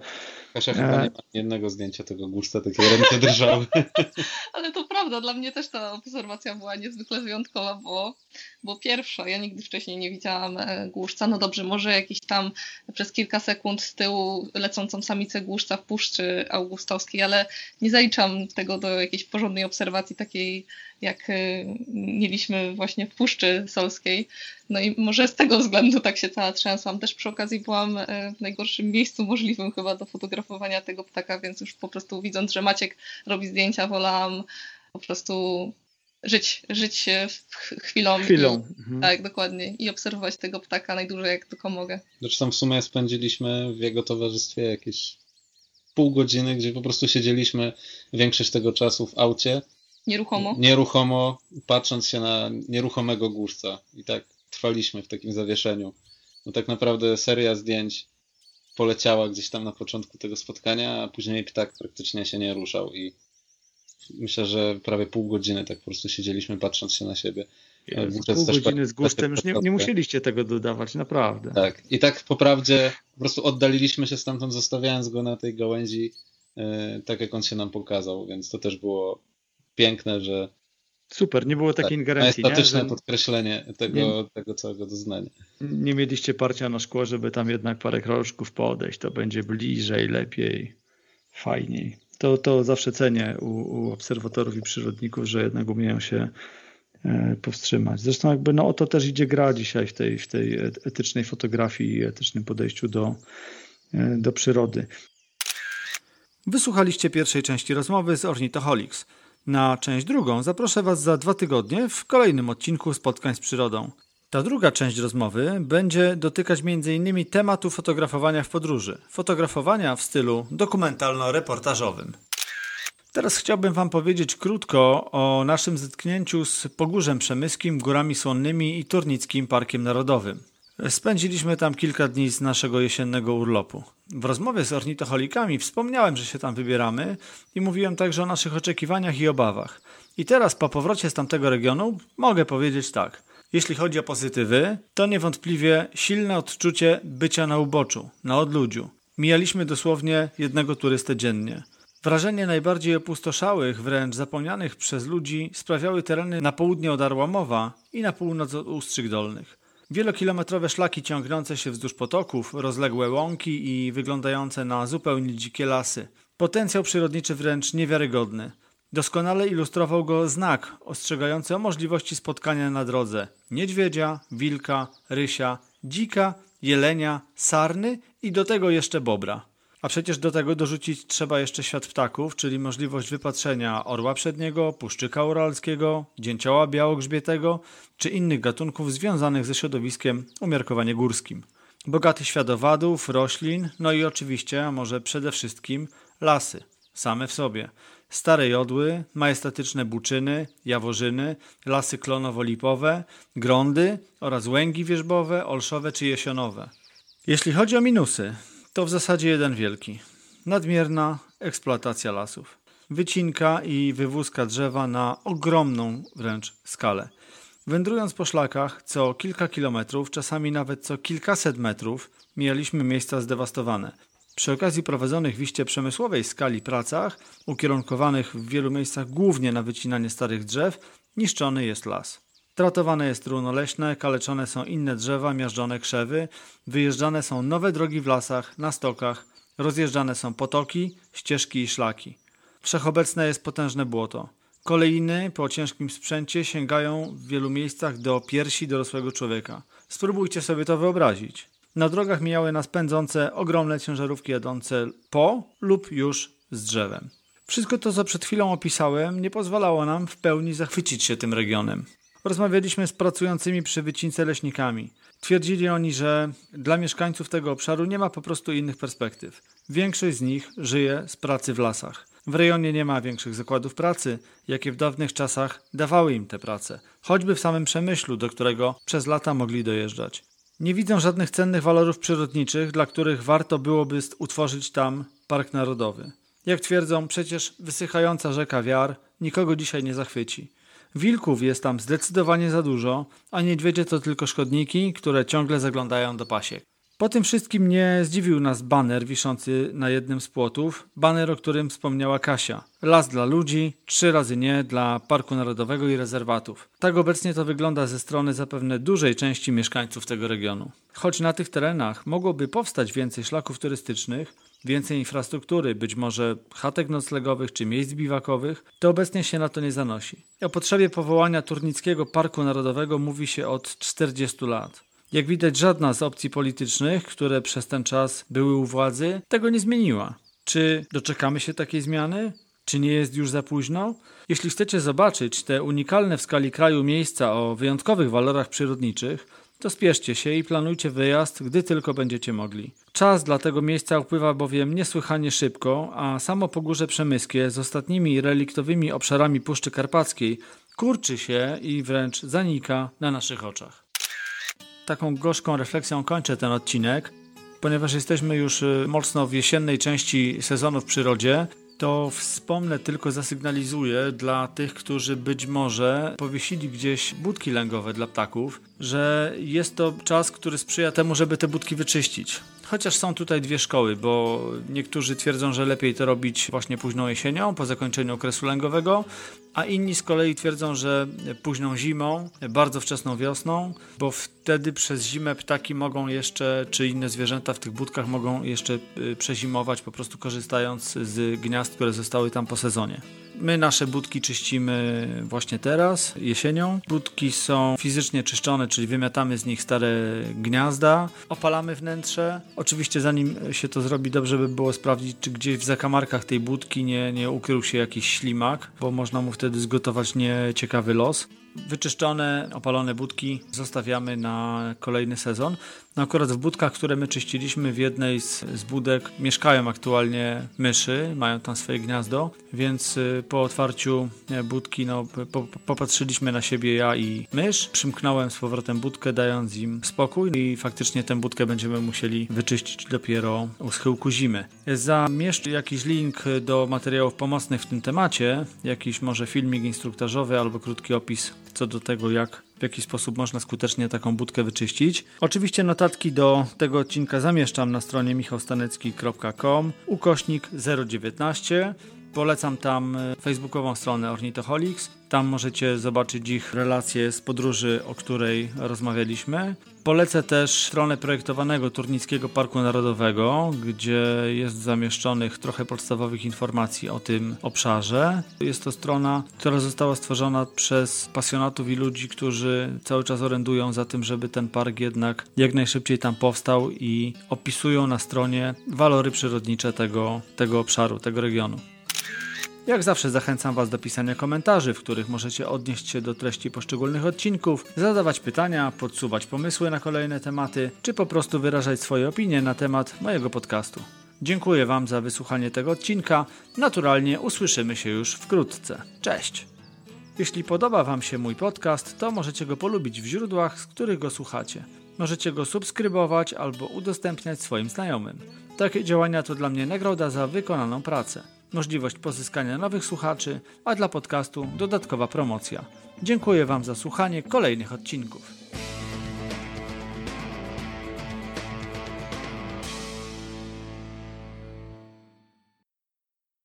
C: Kasia chyba
A: E.
C: nie ma jednego zdjęcia tego głuszca, takie ręce drżały.
B: Ale to prawda, dla mnie też ta obserwacja była niezwykle wyjątkowa, bo, bo pierwsza, ja nigdy wcześniej nie widziałam e, głuszca. No dobrze, może jakiś tam przez kilka sekund z tyłu lecącą samicę głuszca w Puszczy Augustowskiej, ale nie zaliczam tego do jakiejś porządnej obserwacji takiej, jak e, mieliśmy właśnie w Puszczy Solskiej. No i może z tego względu tak się cała trzęsłam. Też przy okazji byłam e, w najgorszym miejscu możliwym chyba do fotografowania tego ptaka, więc już po prostu widząc, że Maciek robi zdjęcia, wolałam po prostu żyć, żyć w chwilą.
A: Chwilą.
B: I,
A: Mhm.
B: tak, dokładnie. I obserwować tego ptaka najdłużej jak tylko mogę.
C: Zresztą w sumie spędziliśmy w jego towarzystwie jakieś pół godziny, gdzie po prostu siedzieliśmy większość tego czasu w aucie,
B: Nieruchomo.
C: nieruchomo, patrząc się na nieruchomego głuszca. I tak trwaliśmy w takim zawieszeniu. No tak naprawdę seria zdjęć poleciała gdzieś tam na początku tego spotkania, a później ptak praktycznie się nie ruszał i myślę, że prawie pół godziny tak po prostu siedzieliśmy patrząc się na siebie.
A: Jezu, Pół
C: też
A: godziny z
C: tak-
A: gustem, już nie, nie
C: tak-
A: musieliście tego dodawać, naprawdę.
C: Tak. I tak po prawdzie po prostu oddaliliśmy się stamtąd, zostawiając go na tej gałęzi, e, tak jak on się nam pokazał, więc to też było piękne, że
A: Super, nie było takiej ingerencji.
C: Estatyczne nie? podkreślenie tego, nie, tego całego doznania.
A: Nie mieliście parcia na szkło, żeby tam jednak parę kroczków podejść. To będzie bliżej, lepiej, fajniej. To, to zawsze cenię u, u obserwatorów i przyrodników, że jednak umieją się e, powstrzymać. Zresztą jakby no o to też idzie gra dzisiaj w tej, w tej etycznej fotografii i etycznym podejściu do, e, do przyrody. Wysłuchaliście pierwszej części rozmowy z Ornithoholics. Na część drugą zaproszę Was za dwa tygodnie w kolejnym odcinku Spotkań z Przyrodą. Ta druga część rozmowy będzie dotykać m.in. tematu fotografowania w podróży. Fotografowania w stylu dokumentalno-reportażowym. Teraz chciałbym Wam powiedzieć krótko o naszym zetknięciu z Pogórzem Przemyskim, Górami Słonnymi i Turnickim Parkiem Narodowym. Spędziliśmy tam kilka dni z naszego jesiennego urlopu. W rozmowie z ornitoholikami wspomniałem, że się tam wybieramy i mówiłem także o naszych oczekiwaniach i obawach. I teraz po powrocie z tamtego regionu mogę powiedzieć tak. Jeśli chodzi o pozytywy, to niewątpliwie silne odczucie bycia na uboczu, na odludziu. Mijaliśmy dosłownie jednego turystę dziennie. Wrażenie najbardziej opustoszałych, wręcz zapomnianych przez ludzi sprawiały tereny na południe od Arłamowa i na północ od Ustrzyk Dolnych. Wielokilometrowe szlaki ciągnące się wzdłuż potoków, rozległe łąki i wyglądające na zupełnie dzikie lasy. Potencjał przyrodniczy wręcz niewiarygodny. Doskonale ilustrował go znak ostrzegający o możliwości spotkania na drodze niedźwiedzia, wilka, rysia, dzika, jelenia, sarny i do tego jeszcze bobra. A przecież do tego dorzucić trzeba jeszcze świat ptaków, czyli możliwość wypatrzenia orła przedniego, puszczyka uralskiego, dzięcioła białogrzbietego czy innych gatunków związanych ze środowiskiem umiarkowanie górskim. Bogaty świat owadów, roślin, no i oczywiście, a może przede wszystkim lasy, same w sobie. Stare jodły, majestatyczne buczyny, jaworzyny, lasy klonowo-lipowe, grądy oraz łęgi wierzbowe, olszowe czy jesionowe. Jeśli chodzi o minusy, to w zasadzie jeden wielki. Nadmierna eksploatacja lasów. Wycinka i wywózka drzewa na ogromną wręcz skalę. Wędrując po szlakach co kilka kilometrów, czasami nawet co kilkaset metrów, mijaliśmy miejsca zdewastowane. Przy okazji prowadzonych w iście przemysłowej skali pracach, ukierunkowanych w wielu miejscach głównie na wycinanie starych drzew, niszczony jest las. Tratowane jest runo leśne, kaleczone są inne drzewa, miażdżone krzewy, wyjeżdżane są nowe drogi w lasach, na stokach, rozjeżdżane są potoki, ścieżki i szlaki. Wszechobecne jest potężne błoto. Kolejny po ciężkim sprzęcie sięgają w wielu miejscach do piersi dorosłego człowieka. Spróbujcie sobie to wyobrazić. Na drogach mijały nas pędzące ogromne ciężarówki jadące po lub już z drzewem. Wszystko to, co przed chwilą opisałem, nie pozwalało nam w pełni zachwycić się tym regionem. Rozmawialiśmy z pracującymi przy wycince leśnikami. Twierdzili oni, że dla mieszkańców tego obszaru nie ma po prostu innych perspektyw. Większość z nich żyje z pracy w lasach. W rejonie nie ma większych zakładów pracy, jakie w dawnych czasach dawały im tę pracę, choćby w samym przemyślu, do którego przez lata mogli dojeżdżać. Nie widzą żadnych cennych walorów przyrodniczych, dla których warto byłoby utworzyć tam park narodowy. Jak twierdzą, przecież wysychająca rzeka Wiar nikogo dzisiaj nie zachwyci. Wilków jest tam zdecydowanie za dużo, a niedźwiedzie to tylko szkodniki, które ciągle zaglądają do pasiek. Po tym wszystkim nie zdziwił nas baner wiszący na jednym z płotów, baner, o którym wspomniała Kasia. Las dla ludzi, trzy razy nie dla Parku Narodowego i rezerwatów. Tak obecnie to wygląda ze strony zapewne dużej części mieszkańców tego regionu. Choć na tych terenach mogłoby powstać więcej szlaków turystycznych, więcej infrastruktury, być może chatek noclegowych czy miejsc biwakowych, to obecnie się na to nie zanosi. O potrzebie powołania Turnickiego Parku Narodowego mówi się od 40 lat. Jak widać, żadna z opcji politycznych, które przez ten czas były u władzy, tego nie zmieniła. Czy doczekamy się takiej zmiany? Czy nie jest już za późno? Jeśli chcecie zobaczyć te unikalne w skali kraju miejsca o wyjątkowych walorach przyrodniczych, to spieszcie się i planujcie wyjazd, gdy tylko będziecie mogli. Czas dla tego miejsca upływa bowiem niesłychanie szybko, a samo Pogórze Przemyskie z ostatnimi reliktowymi obszarami Puszczy Karpackiej kurczy się i wręcz zanika na naszych oczach. Taką gorzką refleksją kończę ten odcinek, ponieważ jesteśmy już y, mocno w jesiennej części sezonu w przyrodzie to wspomnę tylko, zasygnalizuję dla tych, którzy być może powiesili gdzieś budki lęgowe dla ptaków, że jest to czas, który sprzyja temu, żeby te budki wyczyścić. Chociaż są tutaj dwie szkoły, bo niektórzy twierdzą, że lepiej to robić właśnie późną jesienią, po zakończeniu okresu lęgowego, a inni z kolei twierdzą, że późną zimą, bardzo wczesną wiosną, bo wtedy przez zimę ptaki mogą jeszcze, czy inne zwierzęta w tych budkach mogą jeszcze y, przezimować, po prostu korzystając z gniazd, które zostały tam po sezonie. My nasze budki czyścimy właśnie teraz, jesienią. Budki są fizycznie czyszczone, czyli wymiatamy z nich stare gniazda, opalamy wnętrze. Oczywiście zanim się to zrobi, dobrze by było sprawdzić, czy gdzieś w zakamarkach tej budki nie, nie ukrył się jakiś ślimak, bo można mu wtedy zgotować nieciekawy los. Wyczyszczone, opalone budki zostawiamy na kolejny sezon. No akurat w budkach, które my czyściliśmy, w jednej z, z budek mieszkają aktualnie myszy, mają tam swoje gniazdo, więc y, po otwarciu e, budki no, po, popatrzyliśmy na siebie ja i mysz. Przymknąłem z powrotem budkę, dając im spokój i faktycznie tę budkę będziemy musieli wyczyścić dopiero u schyłku zimy. Zamieszczę jakiś link do materiałów pomocnych w tym temacie, jakiś może filmik instruktażowy albo krótki opis co do tego, jak w jaki sposób można skutecznie taką budkę wyczyścić. Oczywiście notatki do tego odcinka zamieszczam na stronie michałstanecki.com ukośnik 019 Polecam tam e, facebookową stronę Ornithoholics. Tam możecie zobaczyć ich relacje z podróży, o której rozmawialiśmy. Polecę też stronę projektowanego Turnickiego Parku Narodowego, gdzie jest zamieszczonych trochę podstawowych informacji o tym obszarze. Jest to strona, która została stworzona przez pasjonatów i ludzi, którzy cały czas orędują za tym, żeby ten park jednak jak najszybciej tam powstał i opisują na stronie walory przyrodnicze tego, tego obszaru, tego regionu. Jak zawsze zachęcam Was do pisania komentarzy, w których możecie odnieść się do treści poszczególnych odcinków, zadawać pytania, podsuwać pomysły na kolejne tematy, czy po prostu wyrażać swoje opinie na temat mojego podcastu. Dziękuję Wam za wysłuchanie tego odcinka. Naturalnie usłyszymy się już wkrótce. Cześć! Jeśli podoba Wam się mój podcast, to możecie go polubić w źródłach, z których go słuchacie. Możecie go subskrybować albo udostępniać swoim znajomym. Takie działania to dla mnie nagroda za wykonaną pracę możliwość pozyskania nowych słuchaczy, a dla podcastu dodatkowa promocja. Dziękuję Wam za słuchanie kolejnych odcinków.